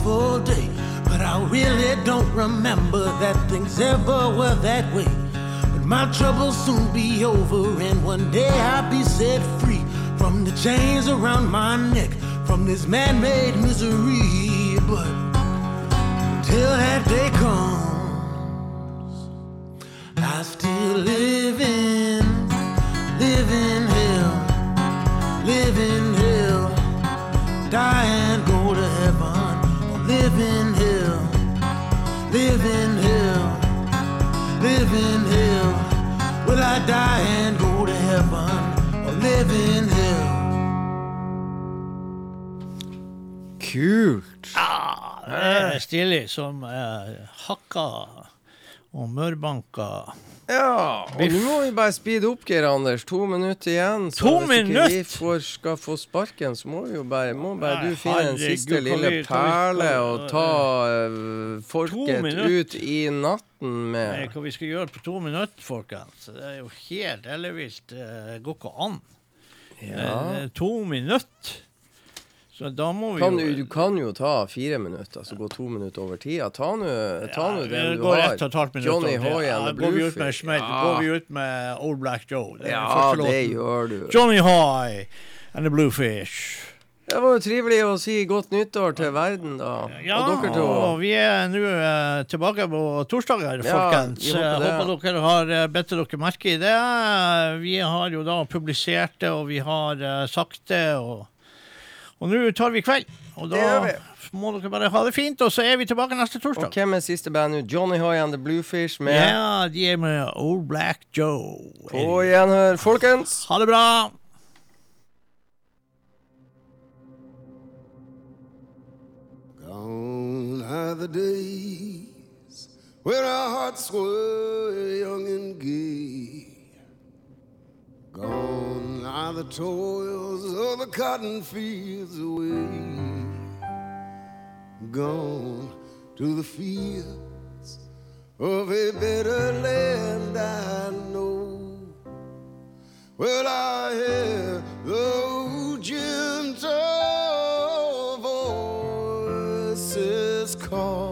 day. But I really don't remember that things ever were that way. But my troubles soon be over, and one day I'll be set free from the chains around my neck, from this man made misery. But until that day comes, er stilig som eh, hakka og mørbanka. Ja, og nå må vi bare speede opp, Geir Anders. To minutter igjen. Så To hvis ikke vi får, skal få sparken, så må vi jo bare, må bare Nei, du finne en siste lille perle og ta uh, folket ut i natten med Nei, hva vi skal gjøre på to minutter, folkens. Det er jo helt ellevilt. Det går ikke an. Ja. Eh, To minutter. Så da må vi kan jo du, kan jo ta fire minutter, så gå to minutter over tida. Ta nå Ja, den du går har. ett og et halvt minutt Johnny det. Hoy Ja, and the Går Bluefish. går vi ut med Old Black Joe. Det Ja, det gjør du. Johnny Hoy and the Bluefish. Det var jo trivelig å si godt nyttår til verden, da. Ja, og dere to. og vi er nå eh, tilbake på torsdager, folkens. Ja, håper Jeg håper dere har uh, bedt dere merke i det. Vi har jo da publisert det, og vi har uh, sagt det, og og nå tar vi kveld. Og da må dere bare ha det fint, og så er vi tilbake neste torsdag. Og hvem er siste band nå? Johnny Hoy and the Bluefish med Ja, de er med Old Black Joe. På gjenhør, folkens. Ha det bra. Gone are the days where our hearts were young and gay. Gone are the toils of the cotton fields away. Gone to the fields of a better land I know. Well, I hear the gentle voices call.